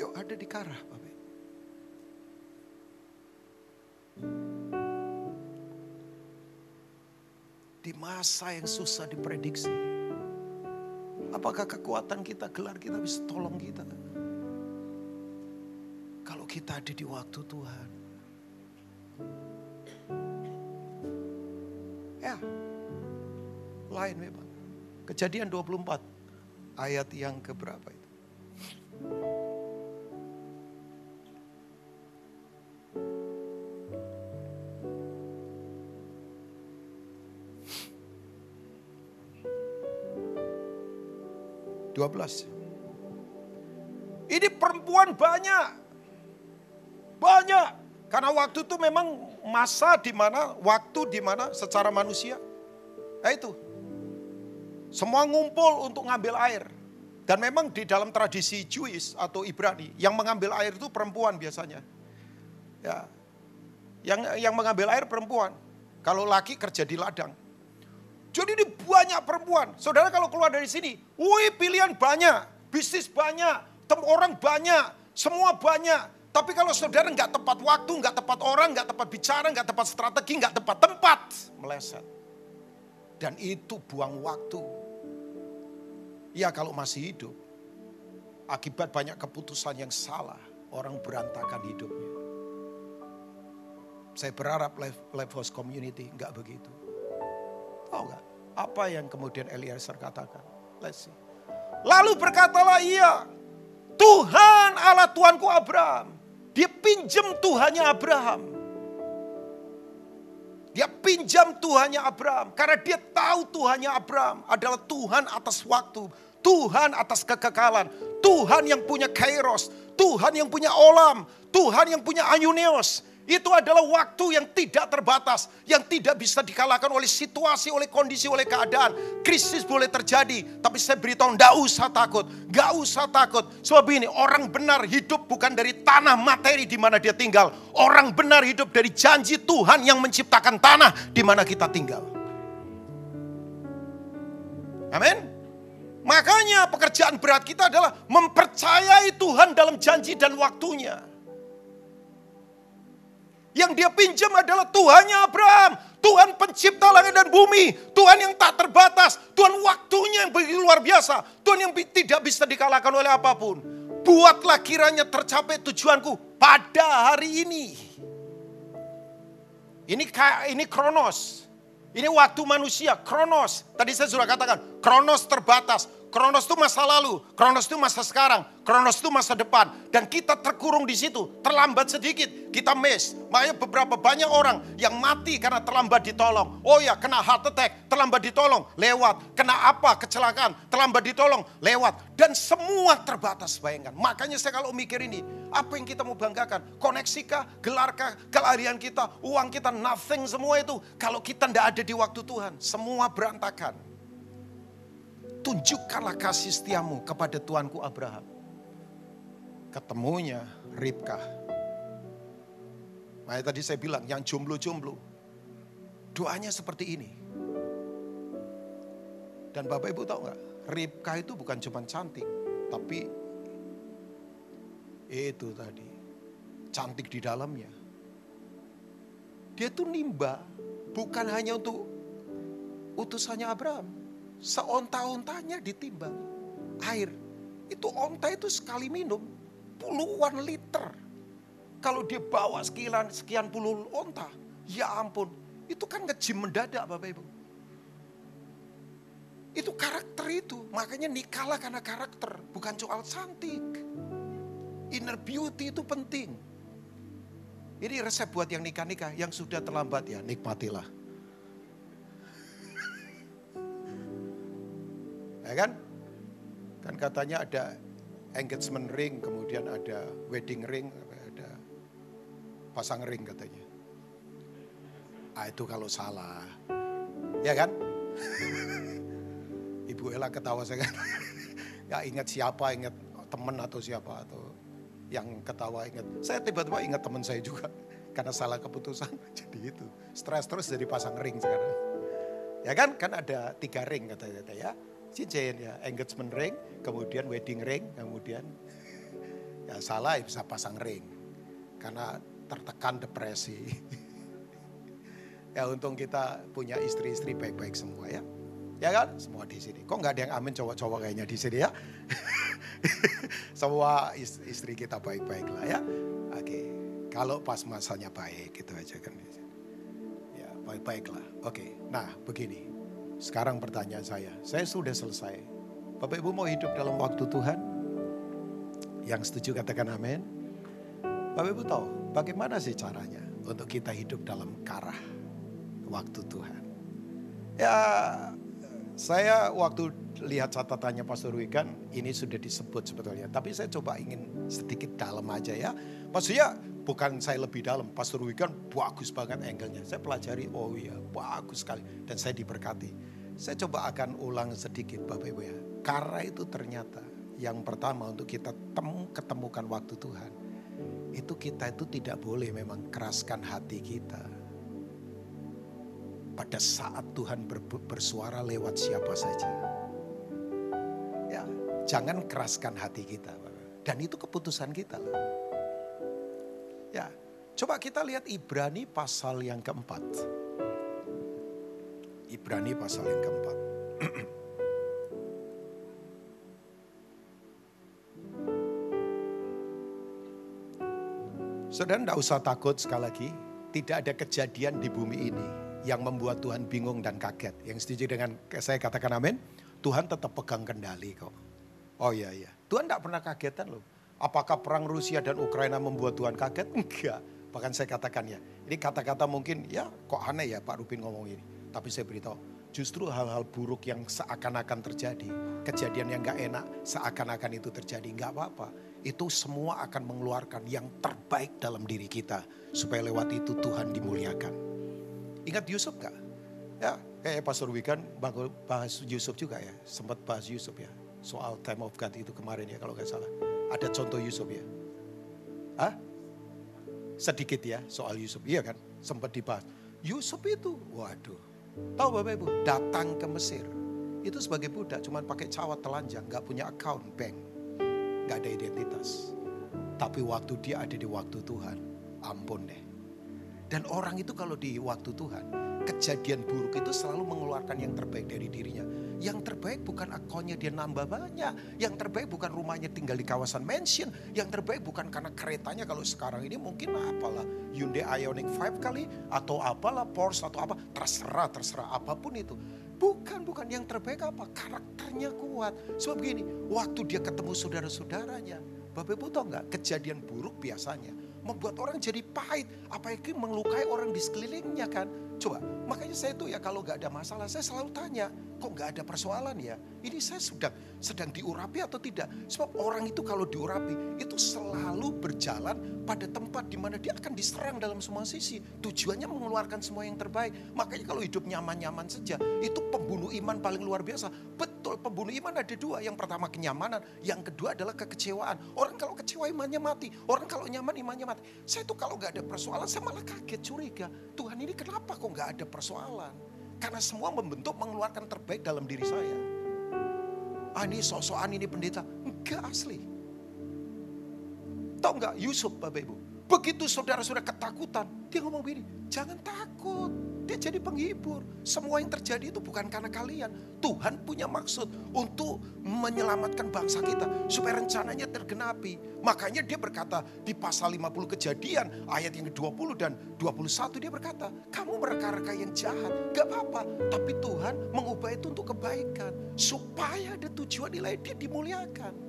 Yuk ada di Karah Bapak. masa yang susah diprediksi. Apakah kekuatan kita, gelar kita bisa tolong kita? Kalau kita ada di waktu Tuhan. Ya, lain memang. Kejadian 24 ayat yang keberapa ya? 12. Ini perempuan banyak. Banyak. Karena waktu itu memang masa di mana, waktu di mana secara manusia. Eh, itu. Semua ngumpul untuk ngambil air. Dan memang di dalam tradisi Jewish atau Ibrani, yang mengambil air itu perempuan biasanya. Ya. Yang yang mengambil air perempuan. Kalau laki kerja di ladang. Jadi ini banyak perempuan. Saudara kalau keluar dari sini, wih pilihan banyak, bisnis banyak, tem orang banyak, semua banyak. Tapi kalau saudara nggak tepat waktu, nggak tepat orang, nggak tepat bicara, nggak tepat strategi, nggak tepat tempat, meleset. Dan itu buang waktu. Ya kalau masih hidup, akibat banyak keputusan yang salah, orang berantakan hidupnya. Saya berharap Life House Community nggak begitu. Tahu nggak? Apa yang kemudian Eliezer katakan? Let's see. Lalu berkatalah ia, Tuhan Allah Tuanku Abraham. Dia pinjam Tuhannya Abraham. Dia pinjam Tuhannya Abraham. Karena dia tahu Tuhannya Abraham adalah Tuhan atas waktu. Tuhan atas kekekalan. Tuhan yang punya kairos. Tuhan yang punya olam. Tuhan yang punya ayuneos. Itu adalah waktu yang tidak terbatas, yang tidak bisa dikalahkan oleh situasi, oleh kondisi, oleh keadaan. Krisis boleh terjadi, tapi saya beritahu, tidak usah takut, gak usah takut. Sebab ini orang benar hidup bukan dari tanah materi di mana dia tinggal. Orang benar hidup dari janji Tuhan yang menciptakan tanah di mana kita tinggal. Amin. Makanya pekerjaan berat kita adalah mempercayai Tuhan dalam janji dan waktunya. Yang dia pinjam adalah Tuhannya Abraham. Tuhan pencipta langit dan bumi. Tuhan yang tak terbatas. Tuhan waktunya yang begitu luar biasa. Tuhan yang tidak bisa dikalahkan oleh apa pun. Buatlah kiranya tercapai tujuanku pada hari ini. Ini ini kronos. Ini waktu manusia, kronos. Tadi saya sudah katakan, kronos terbatas. Kronos itu masa lalu, kronos itu masa sekarang, kronos itu masa depan. Dan kita terkurung di situ, terlambat sedikit, kita miss. Makanya beberapa banyak orang yang mati karena terlambat ditolong. Oh ya, kena heart attack, terlambat ditolong, lewat. Kena apa, kecelakaan, terlambat ditolong, lewat. Dan semua terbatas, bayangkan. Makanya saya kalau mikir ini, apa yang kita mau banggakan? Koneksikah, gelarkah, kelarian kita, uang kita, nothing semua itu. Kalau kita tidak ada di waktu Tuhan, semua berantakan. Tunjukkanlah kasih setiamu kepada Tuanku Abraham. Ketemunya Ribkah. Makanya tadi saya bilang, yang jomblo-jomblo, doanya seperti ini. Dan Bapak Ibu tahu nggak, Ribkah itu bukan cuma cantik, tapi itu tadi, cantik di dalamnya. Dia tuh nimba, bukan hanya untuk utusannya Abraham. Seonta-ontanya ditimbang air. Itu onta itu sekali minum puluhan liter. Kalau dia bawa sekian, sekian puluh onta, ya ampun. Itu kan ngejim mendadak Bapak Ibu. Itu karakter itu. Makanya nikahlah karena karakter. Bukan soal cantik. Inner beauty itu penting. Ini resep buat yang nikah-nikah, yang sudah terlambat ya nikmatilah. Ya kan? Kan katanya ada engagement ring, kemudian ada wedding ring, ada pasang ring katanya. Ah itu kalau salah. Ya kan? [LAUGHS] Ibu Ella ketawa saya kan. [LAUGHS] Gak ingat siapa, ingat teman atau siapa atau yang ketawa ingat. Saya tiba-tiba ingat teman saya juga [LAUGHS] karena salah keputusan. Jadi itu stres terus jadi pasang ring sekarang. Ya kan? Kan ada tiga ring katanya ya. Cincin ya, engagement ring, kemudian wedding ring, kemudian ya salah ya bisa pasang ring. Karena tertekan depresi. [LAUGHS] ya untung kita punya istri-istri baik-baik semua ya. Ya kan? Semua di sini. Kok nggak ada yang amin cowok-cowok kayaknya di sini ya? [LAUGHS] Semua istri kita baik-baik lah ya. Oke. Kalau pas masanya baik gitu aja kan. Ya baik-baik lah. Oke. Nah begini. Sekarang pertanyaan saya. Saya sudah selesai. Bapak Ibu mau hidup dalam waktu Tuhan? Yang setuju katakan amin. Bapak Ibu tahu bagaimana sih caranya untuk kita hidup dalam karah waktu Tuhan. Ya saya waktu lihat catatannya Pastor Wigan, ini sudah disebut sebetulnya. Tapi saya coba ingin sedikit dalam aja ya. Maksudnya bukan saya lebih dalam. Pastor Wigan bagus banget angle-nya. Saya pelajari, oh iya bagus sekali. Dan saya diberkati. Saya coba akan ulang sedikit Bapak Ibu ya. Karena itu ternyata yang pertama untuk kita temu, ketemukan waktu Tuhan. Itu kita itu tidak boleh memang keraskan hati kita pada saat Tuhan bersuara lewat siapa saja. Ya, jangan keraskan hati kita. Dan itu keputusan kita. Ya, coba kita lihat Ibrani pasal yang keempat. Ibrani pasal yang keempat. [CLEARS THROAT] Saudara tidak usah takut sekali lagi. Tidak ada kejadian di bumi ini yang membuat Tuhan bingung dan kaget. Yang setuju dengan saya katakan amin, Tuhan tetap pegang kendali kok. Oh iya iya, Tuhan tidak pernah kagetan loh. Apakah perang Rusia dan Ukraina membuat Tuhan kaget? Enggak. Bahkan saya katakan ya, ini kata-kata mungkin ya kok aneh ya Pak Rupin ngomong ini. Tapi saya beritahu, justru hal-hal buruk yang seakan-akan terjadi, kejadian yang gak enak seakan-akan itu terjadi, nggak apa-apa. Itu semua akan mengeluarkan yang terbaik dalam diri kita. Supaya lewat itu Tuhan dimuliakan. Ingat Yusuf gak? Ya, kayak Pastor Wigan bahas Yusuf juga ya. Sempat bahas Yusuf ya. Soal time of God itu kemarin ya kalau gak salah. Ada contoh Yusuf ya. Hah? Sedikit ya soal Yusuf. Iya kan? Sempat dibahas. Yusuf itu, waduh. Tahu Bapak Ibu, datang ke Mesir. Itu sebagai budak, cuman pakai cawat telanjang, gak punya account bank. Gak ada identitas. Tapi waktu dia ada di waktu Tuhan, ampun deh dan orang itu kalau di waktu Tuhan, kejadian buruk itu selalu mengeluarkan yang terbaik dari dirinya. Yang terbaik bukan akunnya dia nambah banyak. Yang terbaik bukan rumahnya tinggal di kawasan mansion. Yang terbaik bukan karena keretanya kalau sekarang ini mungkin apalah Hyundai Ioniq 5 kali. Atau apalah Porsche atau apa. Terserah, terserah apa pun itu. Bukan, bukan yang terbaik apa? Karakternya kuat. Sebab begini, waktu dia ketemu saudara-saudaranya. Bapak Ibu tahu nggak kejadian buruk biasanya membuat orang jadi pahit. Apalagi melukai orang di sekelilingnya kan. Coba, makanya saya tuh ya kalau gak ada masalah, saya selalu tanya, kok gak ada persoalan ya? Ini saya sedang sedang diurapi atau tidak? Sebab orang itu kalau diurapi, itu selalu berjalan pada tempat di mana dia akan diserang dalam semua sisi. Tujuannya mengeluarkan semua yang terbaik. Makanya kalau hidup nyaman-nyaman saja, itu pembunuh iman paling luar biasa. Betul, pembunuh iman ada dua. Yang pertama kenyamanan, yang kedua adalah kekecewaan. Orang kalau kecewa imannya mati, orang kalau nyaman imannya mati. Saya tuh kalau gak ada persoalan, saya malah kaget, curiga. Tuhan ini kenapa kok nggak ada persoalan. Karena semua membentuk mengeluarkan terbaik dalam diri saya. Ah ini sosokan ini pendeta. Enggak asli. Tahu nggak Yusuf Bapak Ibu? Begitu saudara-saudara ketakutan, dia ngomong begini, jangan takut. Dia jadi penghibur. Semua yang terjadi itu bukan karena kalian. Tuhan punya maksud untuk menyelamatkan bangsa kita. Supaya rencananya tergenapi. Makanya dia berkata di pasal 50 kejadian ayat yang ke-20 dan 21 dia berkata. Kamu mereka-reka yang jahat. Gak apa-apa. Tapi Tuhan mengubah itu untuk kebaikan. Supaya ada tujuan nilai dia dimuliakan.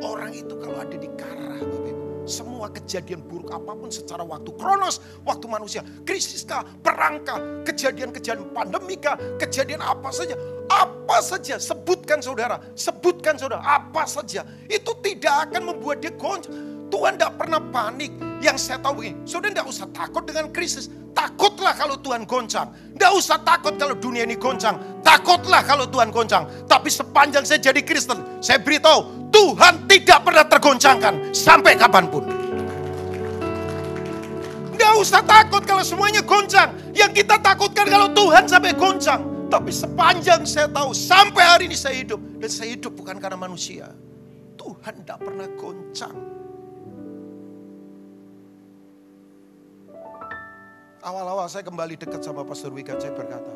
Orang itu kalau ada di karah Bapak semua kejadian buruk apa pun secara waktu kronos, waktu manusia, krisiskah, perangkah, kejadian-kejadian pandemika, kejadian apa saja, apa saja, sebutkan saudara, sebutkan saudara, apa saja, itu tidak akan membuat dia goncang. Tuhan tidak pernah panik. Yang saya tahu begini, saudara tidak usah takut dengan krisis. Takutlah kalau Tuhan goncang. Tidak usah takut kalau dunia ini goncang. Takutlah kalau Tuhan goncang. Tapi sepanjang saya jadi Kristen, saya beritahu Tuhan tidak pernah tergoncangkan sampai kapan pun. Tidak usah takut kalau semuanya goncang. Yang kita takutkan kalau Tuhan sampai goncang. Tapi sepanjang saya tahu sampai hari ini saya hidup. Dan saya hidup bukan karena manusia. Tuhan tidak pernah goncang. Awal-awal saya kembali dekat sama Pastor Wigan, saya berkata,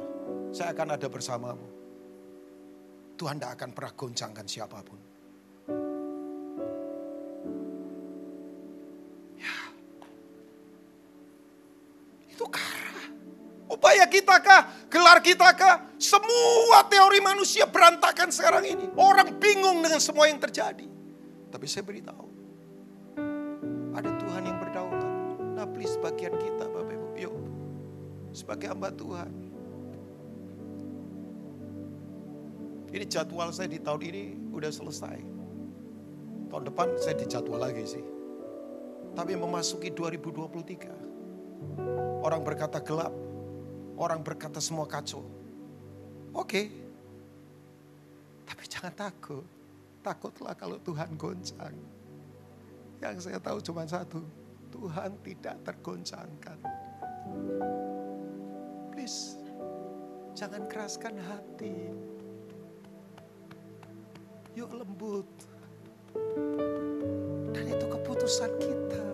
saya akan ada bersamamu. Tuhan tidak akan pernah goncangkan siapa pun. Ya. Itu kara. Upaya kita kah? Gelar kita kah? Semua teori manusia berantakan sekarang ini. Orang bingung dengan semua yang terjadi. Tapi saya beritahu. Ada Tuhan yang berdaulat. Nah please bagian kita. Sebagai hamba Tuhan. Ini jadwal saya di tahun ini udah selesai. Tahun depan saya dijadwal lagi sih. Tapi memasuki 2023. Orang berkata gelap. Orang berkata semua kacau. Oke. Tapi jangan takut. Takutlah kalau Tuhan goncang. Yang saya tahu cuma satu. Tuhan tidak tergoncangkan. Please. Jangan keraskan hati. Yuk lembut. Dan itu keputusan kita.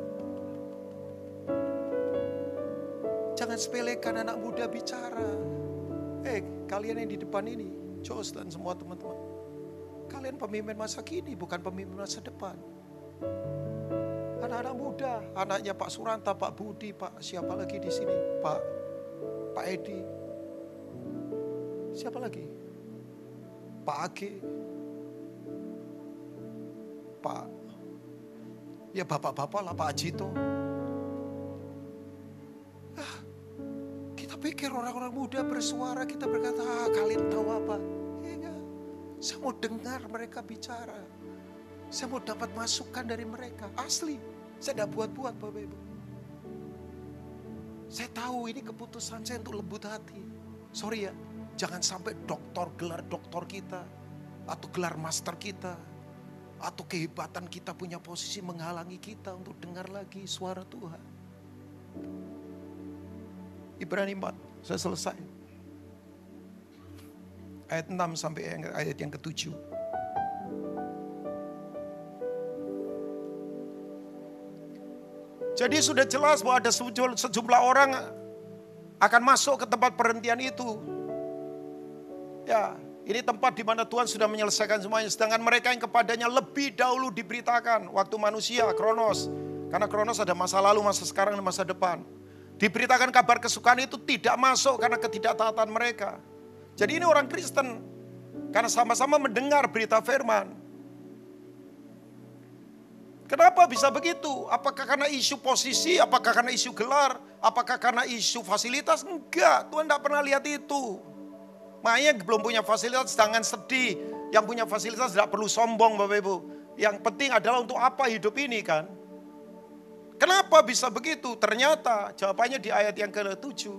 Jangan sepelekan anak muda bicara. Eh, kalian yang di depan ini, Jos dan semua teman-teman. Kalian pemimpin masa kini, bukan pemimpin masa depan. Anak-anak muda, anaknya Pak Suranta, Pak Budi, Pak siapa lagi di sini? Pak Pak Edi. Siapa lagi? Pak Age. Pak ya bapak-bapak lah Pak Ajito. Ah, kita pikir orang-orang muda bersuara kita berkata ah, kalian tahu apa? Ya, saya mau dengar mereka bicara. Saya mau dapat masukan dari mereka. Asli, saya tidak buat-buat Bapak Ibu. Saya tahu ini keputusan saya untuk lembut hati. Sorry ya, jangan sampai doktor gelar doktor kita atau gelar master kita atau kehebatan kita punya posisi menghalangi kita untuk dengar lagi suara Tuhan. Ibrani 4, saya selesai. Ayat 6 sampai ayat yang ketujuh. Jadi sudah jelas bahwa ada sejumlah orang akan masuk ke tempat perhentian itu. Ya, ini tempat di mana Tuhan sudah menyelesaikan semuanya. Sedangkan mereka yang kepadanya lebih dahulu diberitakan. Waktu manusia, Kronos. Karena Kronos ada masa lalu, masa sekarang, dan masa depan. Diberitakan kabar kesukaan itu tidak masuk karena ketidaktaatan mereka. Jadi ini orang Kristen. Karena sama-sama mendengar berita firman. Kenapa bisa begitu? Apakah karena isu posisi? Apakah karena isu gelar? Apakah karena isu fasilitas? Enggak, Tuhan tidak pernah lihat itu. Makanya belum punya fasilitas jangan sedih. Yang punya fasilitas tidak perlu sombong Bapak Ibu. Yang penting adalah untuk apa hidup ini kan. Kenapa bisa begitu? Ternyata jawabannya di ayat yang ke-7.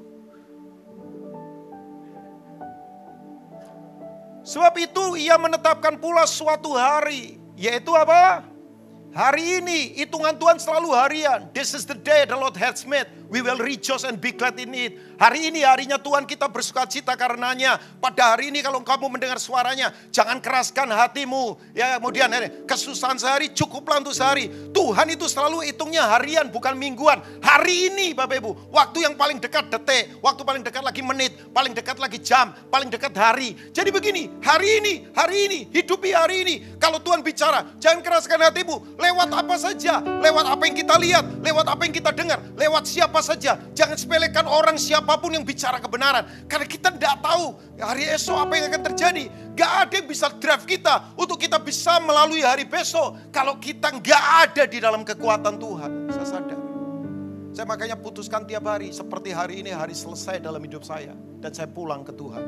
Sebab itu ia menetapkan pula suatu hari. Yaitu apa? Hari ini hitungan Tuhan selalu harian. This is the day the Lord has made. We will rejoice and be glad in it. Hari ini harinya Tuhan kita bersuka cita karenanya. Pada hari ini kalau kamu mendengar suaranya, jangan keraskan hatimu. Ya kemudian ini, kesusahan sehari cukuplah untuk sehari. Tuhan itu selalu hitungnya harian bukan mingguan. Hari ini Bapak Ibu, waktu yang paling dekat detik, waktu paling dekat lagi menit, paling dekat lagi jam, paling dekat hari. Jadi begini, hari ini, hari ini, hidupi hari ini. Kalau Tuhan bicara, jangan keraskan hatimu. Lewat apa saja, lewat apa yang kita lihat, lewat apa yang kita dengar, lewat siapa saja. Jangan sepelekan orang siapa pun yang bicara kebenaran. Karena kita tidak tahu hari esok apa yang akan terjadi. Gak ada yang bisa drive kita untuk kita bisa melalui hari besok. Kalau kita gak ada di dalam kekuatan Tuhan. Saya sadar. Saya makanya putuskan tiap hari. Seperti hari ini hari selesai dalam hidup saya. Dan saya pulang ke Tuhan.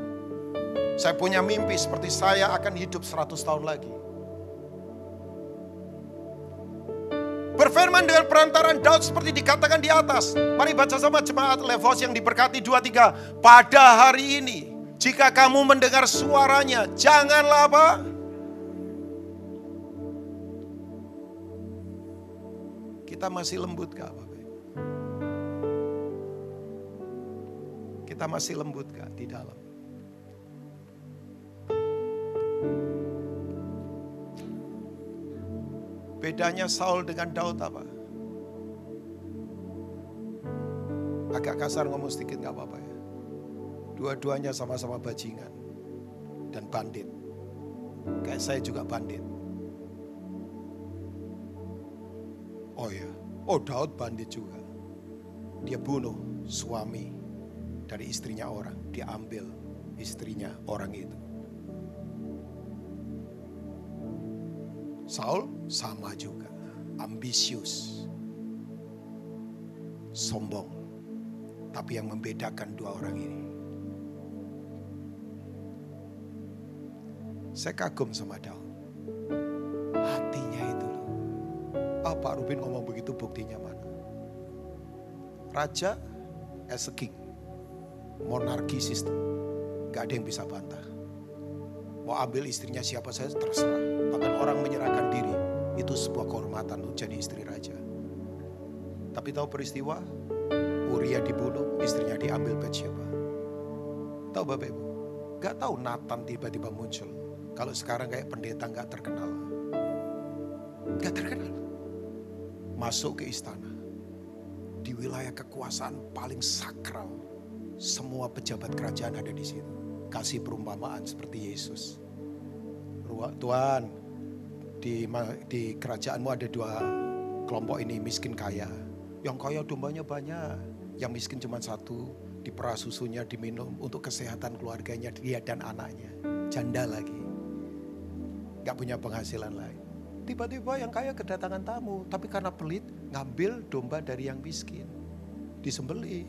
Saya punya mimpi seperti saya akan hidup 100 tahun lagi. Berfirman dengan perantaran Daud seperti dikatakan di atas. Mari baca sama jemaat Levos yang diberkati dua tiga. Pada hari ini, jika kamu mendengar suaranya, janganlah apa? Kita masih lembut gak Bapak? Kita masih lembut gak di dalam? Bedanya Saul dengan Daud apa? Agak kasar ngomong sedikit gak apa-apa ya. Dua-duanya sama-sama bajingan dan bandit. Kayak saya juga bandit. Oh ya, oh Daud bandit juga. Dia bunuh suami dari istrinya orang. Dia ambil istrinya orang itu. Saul sama juga, ambisius, sombong. Tapi yang membedakan dua orang ini, saya kagum sama Daud. Hatinya itu loh. Ah, Pak Rubin ngomong begitu buktinya mana? Raja as king, monarki sistem, gak ada yang bisa bantah. Mau ambil istrinya siapa saja terserah. Bahkan orang menyerahkan diri. Itu sebuah kehormatan untuk jadi istri raja. Tapi tahu peristiwa? Uria dibunuh, istrinya diambil siapa? Tahu Bapak Ibu? Gak tahu Nathan tiba-tiba muncul. Kalau sekarang kayak pendeta gak terkenal. Gak terkenal. Masuk ke istana. Di wilayah kekuasaan paling sakral. Semua pejabat kerajaan ada di situ kasih perumpamaan seperti Yesus. Tuhan, di, di kerajaanmu ada dua kelompok ini miskin kaya. Yang kaya dombanya banyak, yang miskin cuma satu, diperah susunya diminum untuk kesehatan keluarganya dia dan anaknya. Janda lagi. Gak punya penghasilan lain. Tiba-tiba yang kaya kedatangan tamu, tapi karena pelit ngambil domba dari yang miskin. Disembelih.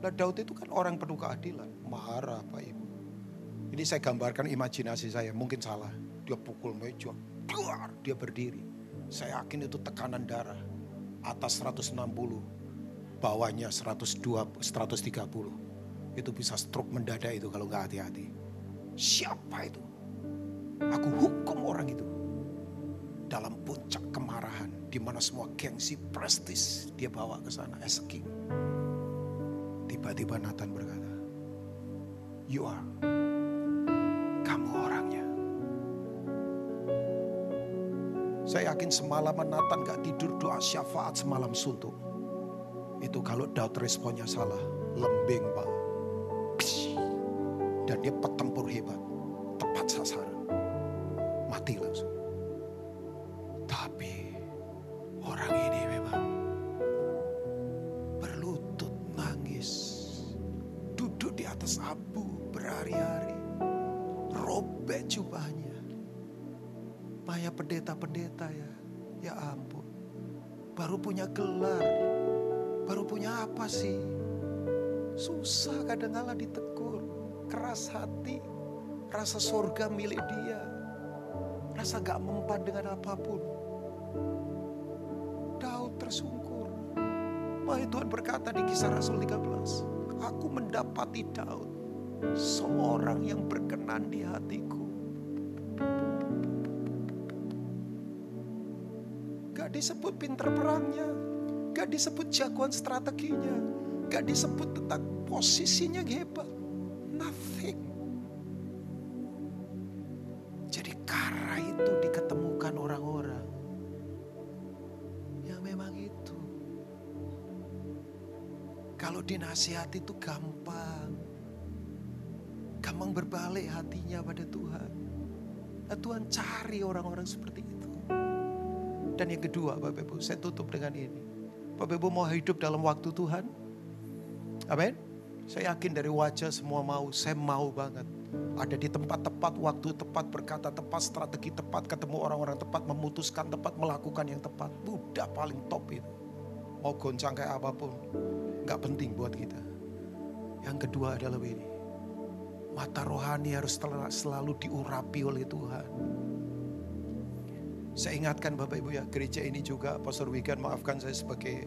Nah Daud itu kan orang penuh keadilan. Marah Pak Ibu. Ini saya gambarkan imajinasi saya, mungkin salah. Dia pukul meja, dia berdiri. Saya yakin itu tekanan darah. Atas 160, bawahnya 102, 130. Itu bisa stroke mendadak itu kalau nggak hati-hati. Siapa itu? Aku hukum orang itu. Dalam puncak kemarahan, di mana semua gengsi prestis dia bawa ke sana king. Tiba-tiba Nathan berkata, You are. Kamu orangnya. Saya yakin semalaman Nathan gak tidur doa syafaat semalam suntuk. Itu kalau Daud responnya salah. Lembing pak. Dan dia petempur hebat. Tepat sasaran. Mati langsung. Susah kadang kala ditegur. Keras hati. Rasa surga milik dia. Rasa gak mempan dengan apa pun. Daud tersungkur. Wahai Tuhan berkata di kisah Rasul 13. Aku mendapati Daud. Seorang yang berkenan di hatiku. Gak disebut pinter perangnya. Gak disebut jagoan strateginya. Gak disebut tentang posisinya hebat. Nothing. Jadi karena itu diketemukan orang-orang. Yang memang itu. Kalau dinasihati itu gampang. Gampang berbalik hatinya pada Tuhan. Nah, Tuhan cari orang-orang seperti itu. Dan yang kedua Bapak Ibu, saya tutup dengan ini. Bapak Ibu mau hidup dalam waktu Tuhan? Amin. Saya yakin dari wajah semua mau, saya mau banget. Ada di tempat tepat, waktu tepat, berkata tepat, strategi tepat, ketemu orang-orang tepat, memutuskan tepat, melakukan yang tepat. Udah paling top itu. Mau goncang kayak apa pun, nggak penting buat kita. Yang kedua adalah ini. Mata rohani harus selalu diurapi oleh Tuhan. Saya ingatkan Bapak Ibu ya, gereja ini juga, Pastor Wigan maafkan saya sebagai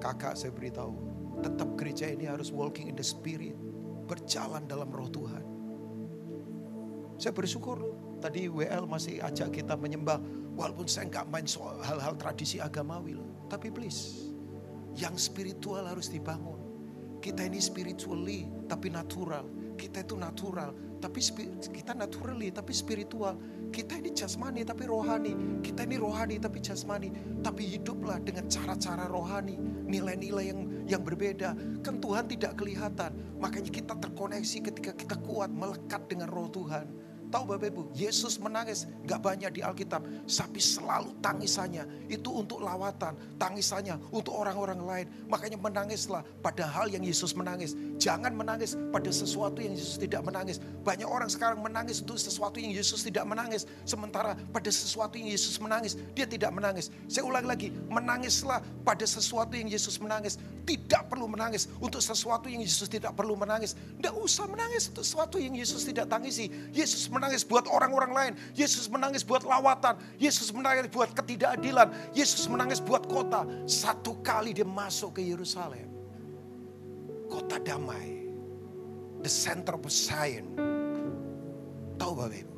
kakak saya beritahu. Tetap gereja ini harus walking in the spirit. Berjalan dalam roh Tuhan. Saya bersyukur tadi WL masih ajak kita menyembah. Walaupun saya nggak main soal hal-hal tradisi agamawi loh. Tapi please, yang spiritual harus dibangun. Kita ini spiritually tapi natural. Kita itu natural, tapi kita naturally tapi spiritual. Kita ini jasmani tapi rohani. Kita ini rohani tapi jasmani. Tapi hiduplah dengan cara-cara rohani, nilai-nilai yang yang berbeda. Kan Tuhan tidak kelihatan. Makanya kita terkoneksi ketika kita kuat melekat dengan roh Tuhan. Tahu Bapak Ibu, Yesus menangis gak banyak di Alkitab. Tapi selalu tangisannya itu untuk lawatan. Tangisannya untuk orang-orang lain. Makanya menangislah pada hal yang Yesus menangis. Jangan menangis pada sesuatu yang Yesus tidak menangis. Banyak orang sekarang menangis untuk sesuatu yang Yesus tidak menangis. Sementara pada sesuatu yang Yesus menangis, dia tidak menangis. Saya ulang lagi, menangislah pada sesuatu yang Yesus menangis. Tidak perlu menangis untuk sesuatu yang Yesus tidak perlu menangis. Tidak usah menangis untuk sesuatu yang Yesus tidak tangisi. Yesus menangis buat orang-orang lain. Yesus menangis buat lawatan. Yesus menangis buat ketidakadilan. Yesus menangis buat kota. Satu kali dia masuk ke Yerusalem. Kota damai. The center of Zion. Tahu Bapak Ibu?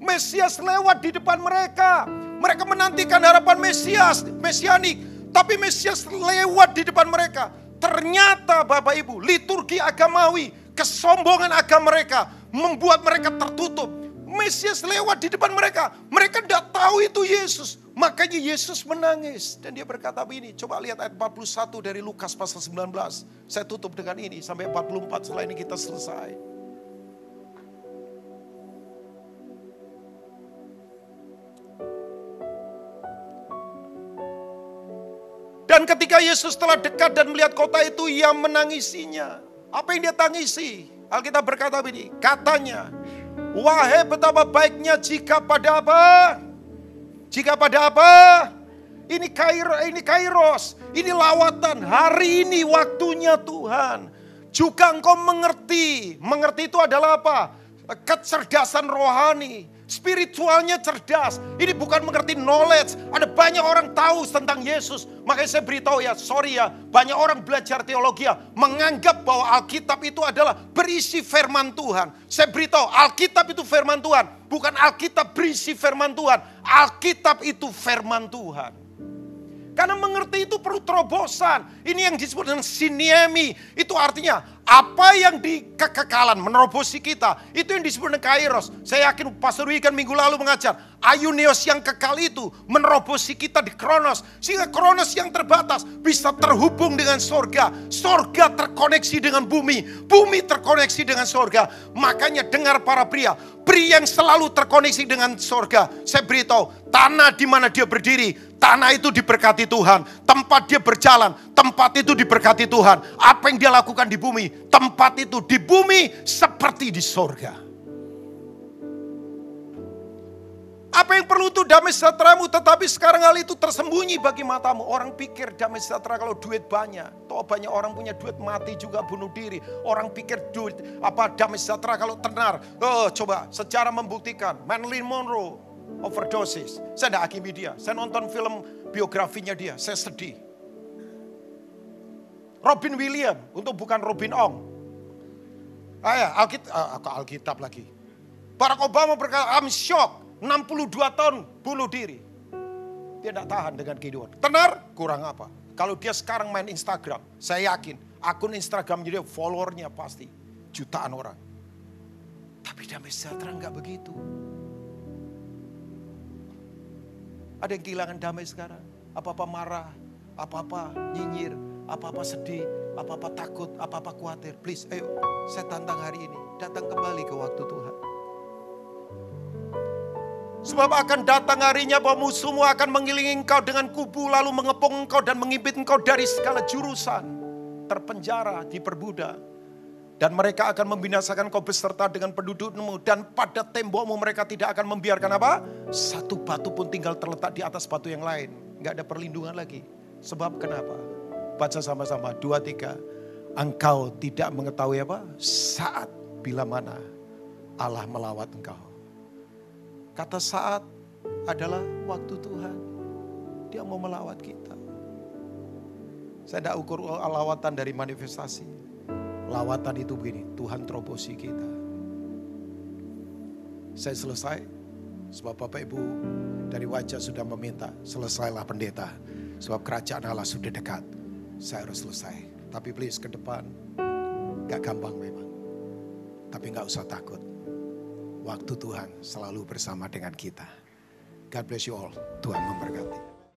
Mesias lewat di depan mereka. Mereka menantikan harapan Mesias, Mesianik. Tapi Mesias lewat di depan mereka. Ternyata Bapak Ibu, liturgi agamawi, kesombongan agama mereka membuat mereka tertutup. Mesias lewat di depan mereka. Mereka tidak tahu itu Yesus. Makanya Yesus menangis. Dan dia berkata begini. Coba lihat ayat 41 dari Lukas pasal 19. Saya tutup dengan ini. Sampai 44 setelah ini kita selesai. Dan ketika Yesus telah dekat dan melihat kota itu, ia menangisinya. Apa yang dia tangisi? Alkitab berkata begini, katanya, wahai betapa baiknya jika pada apa? Jika pada apa? Ini kair, ini kairos, ini lawatan, hari ini waktunya Tuhan. Juga engkau mengerti, mengerti itu adalah apa? Kecerdasan rohani, Spiritualnya cerdas. Ini bukan mengerti knowledge. Ada banyak orang tahu tentang Yesus. Makanya saya beritahu ya, sorry ya. Banyak orang belajar teologi ya. Menganggap bahwa Alkitab itu adalah berisi firman Tuhan. Saya beritahu, Alkitab itu firman Tuhan. Bukan Alkitab berisi firman Tuhan. Alkitab itu firman Tuhan. Karena mengerti itu perlu terobosan. Ini yang disebut dengan siniemi. Itu artinya apa yang di kekekalan menerobosi kita. Itu yang disebut dengan kairos. Saya yakin Pastor Wigan minggu lalu mengajar. Ayunios yang kekal itu menerobosi kita di kronos. Sehingga kronos yang terbatas bisa terhubung dengan sorga. Sorga terkoneksi dengan bumi. Bumi terkoneksi dengan sorga. Makanya dengar para pria. Pria yang selalu terkoneksi dengan sorga. Saya beritahu, tanah di mana dia berdiri, Tanah itu diberkati Tuhan. Tempat dia berjalan, tempat itu diberkati Tuhan. Apa yang dia lakukan di bumi, tempat itu di bumi seperti di sorga. Apa yang perlu itu damai sejahteramu, tetapi sekarang hal itu tersembunyi bagi matamu. Orang pikir damai sejahtera kalau duit banyak. Toh banyak orang punya duit mati juga bunuh diri. Orang pikir duit apa damai sejahtera kalau tenar. Oh coba secara membuktikan. Marilyn Monroe overdosis. Saya tidak hakimi dia. Saya nonton film biografinya dia. Saya sedih. Robin William untuk bukan Robin Ong. Ah ya, Alkitab, ah, Alkitab lagi. Barack Obama berkata, I'm shocked. 62 tahun bunuh diri. Dia tidak tahan dengan kehidupan. Tenar? Kurang apa? Kalau dia sekarang main Instagram, saya yakin akun Instagram dia followernya pasti jutaan orang. Tapi damai sejahtera nggak begitu. Ada yang kehilangan damai sekarang. Apa-apa marah, apa-apa nyinyir, apa-apa sedih, apa-apa takut, apa-apa khawatir. Please, ayo saya tantang hari ini. Datang kembali ke waktu Tuhan. Sebab akan datang harinya bahwa musuhmu akan mengilingi engkau dengan kubu lalu mengepung engkau dan mengimpit engkau dari segala jurusan. Terpenjara, diperbudak. Dan mereka akan membinasakan kau beserta dengan pendudukmu. Dan pada tembokmu mereka tidak akan membiarkan apa? Satu batu pun tinggal terletak di atas batu yang lain. Gak ada perlindungan lagi. Sebab kenapa? Baca sama-sama. Dua, tiga. Engkau tidak mengetahui apa? Saat bila mana Allah melawat engkau. Kata saat adalah waktu Tuhan. Dia mau melawat kita. Saya tidak ukur lawatan dari manifestasi. Lawatan itu begini, Tuhan terobosi kita. Saya selesai, sebab Bapak Ibu dari wajah sudah meminta, selesailah pendeta. Sebab kerajaan Allah sudah dekat, saya harus selesai. Tapi please ke depan, gak gampang memang. Tapi gak usah takut. Waktu Tuhan selalu bersama dengan kita. God bless you all. Tuhan memberkati.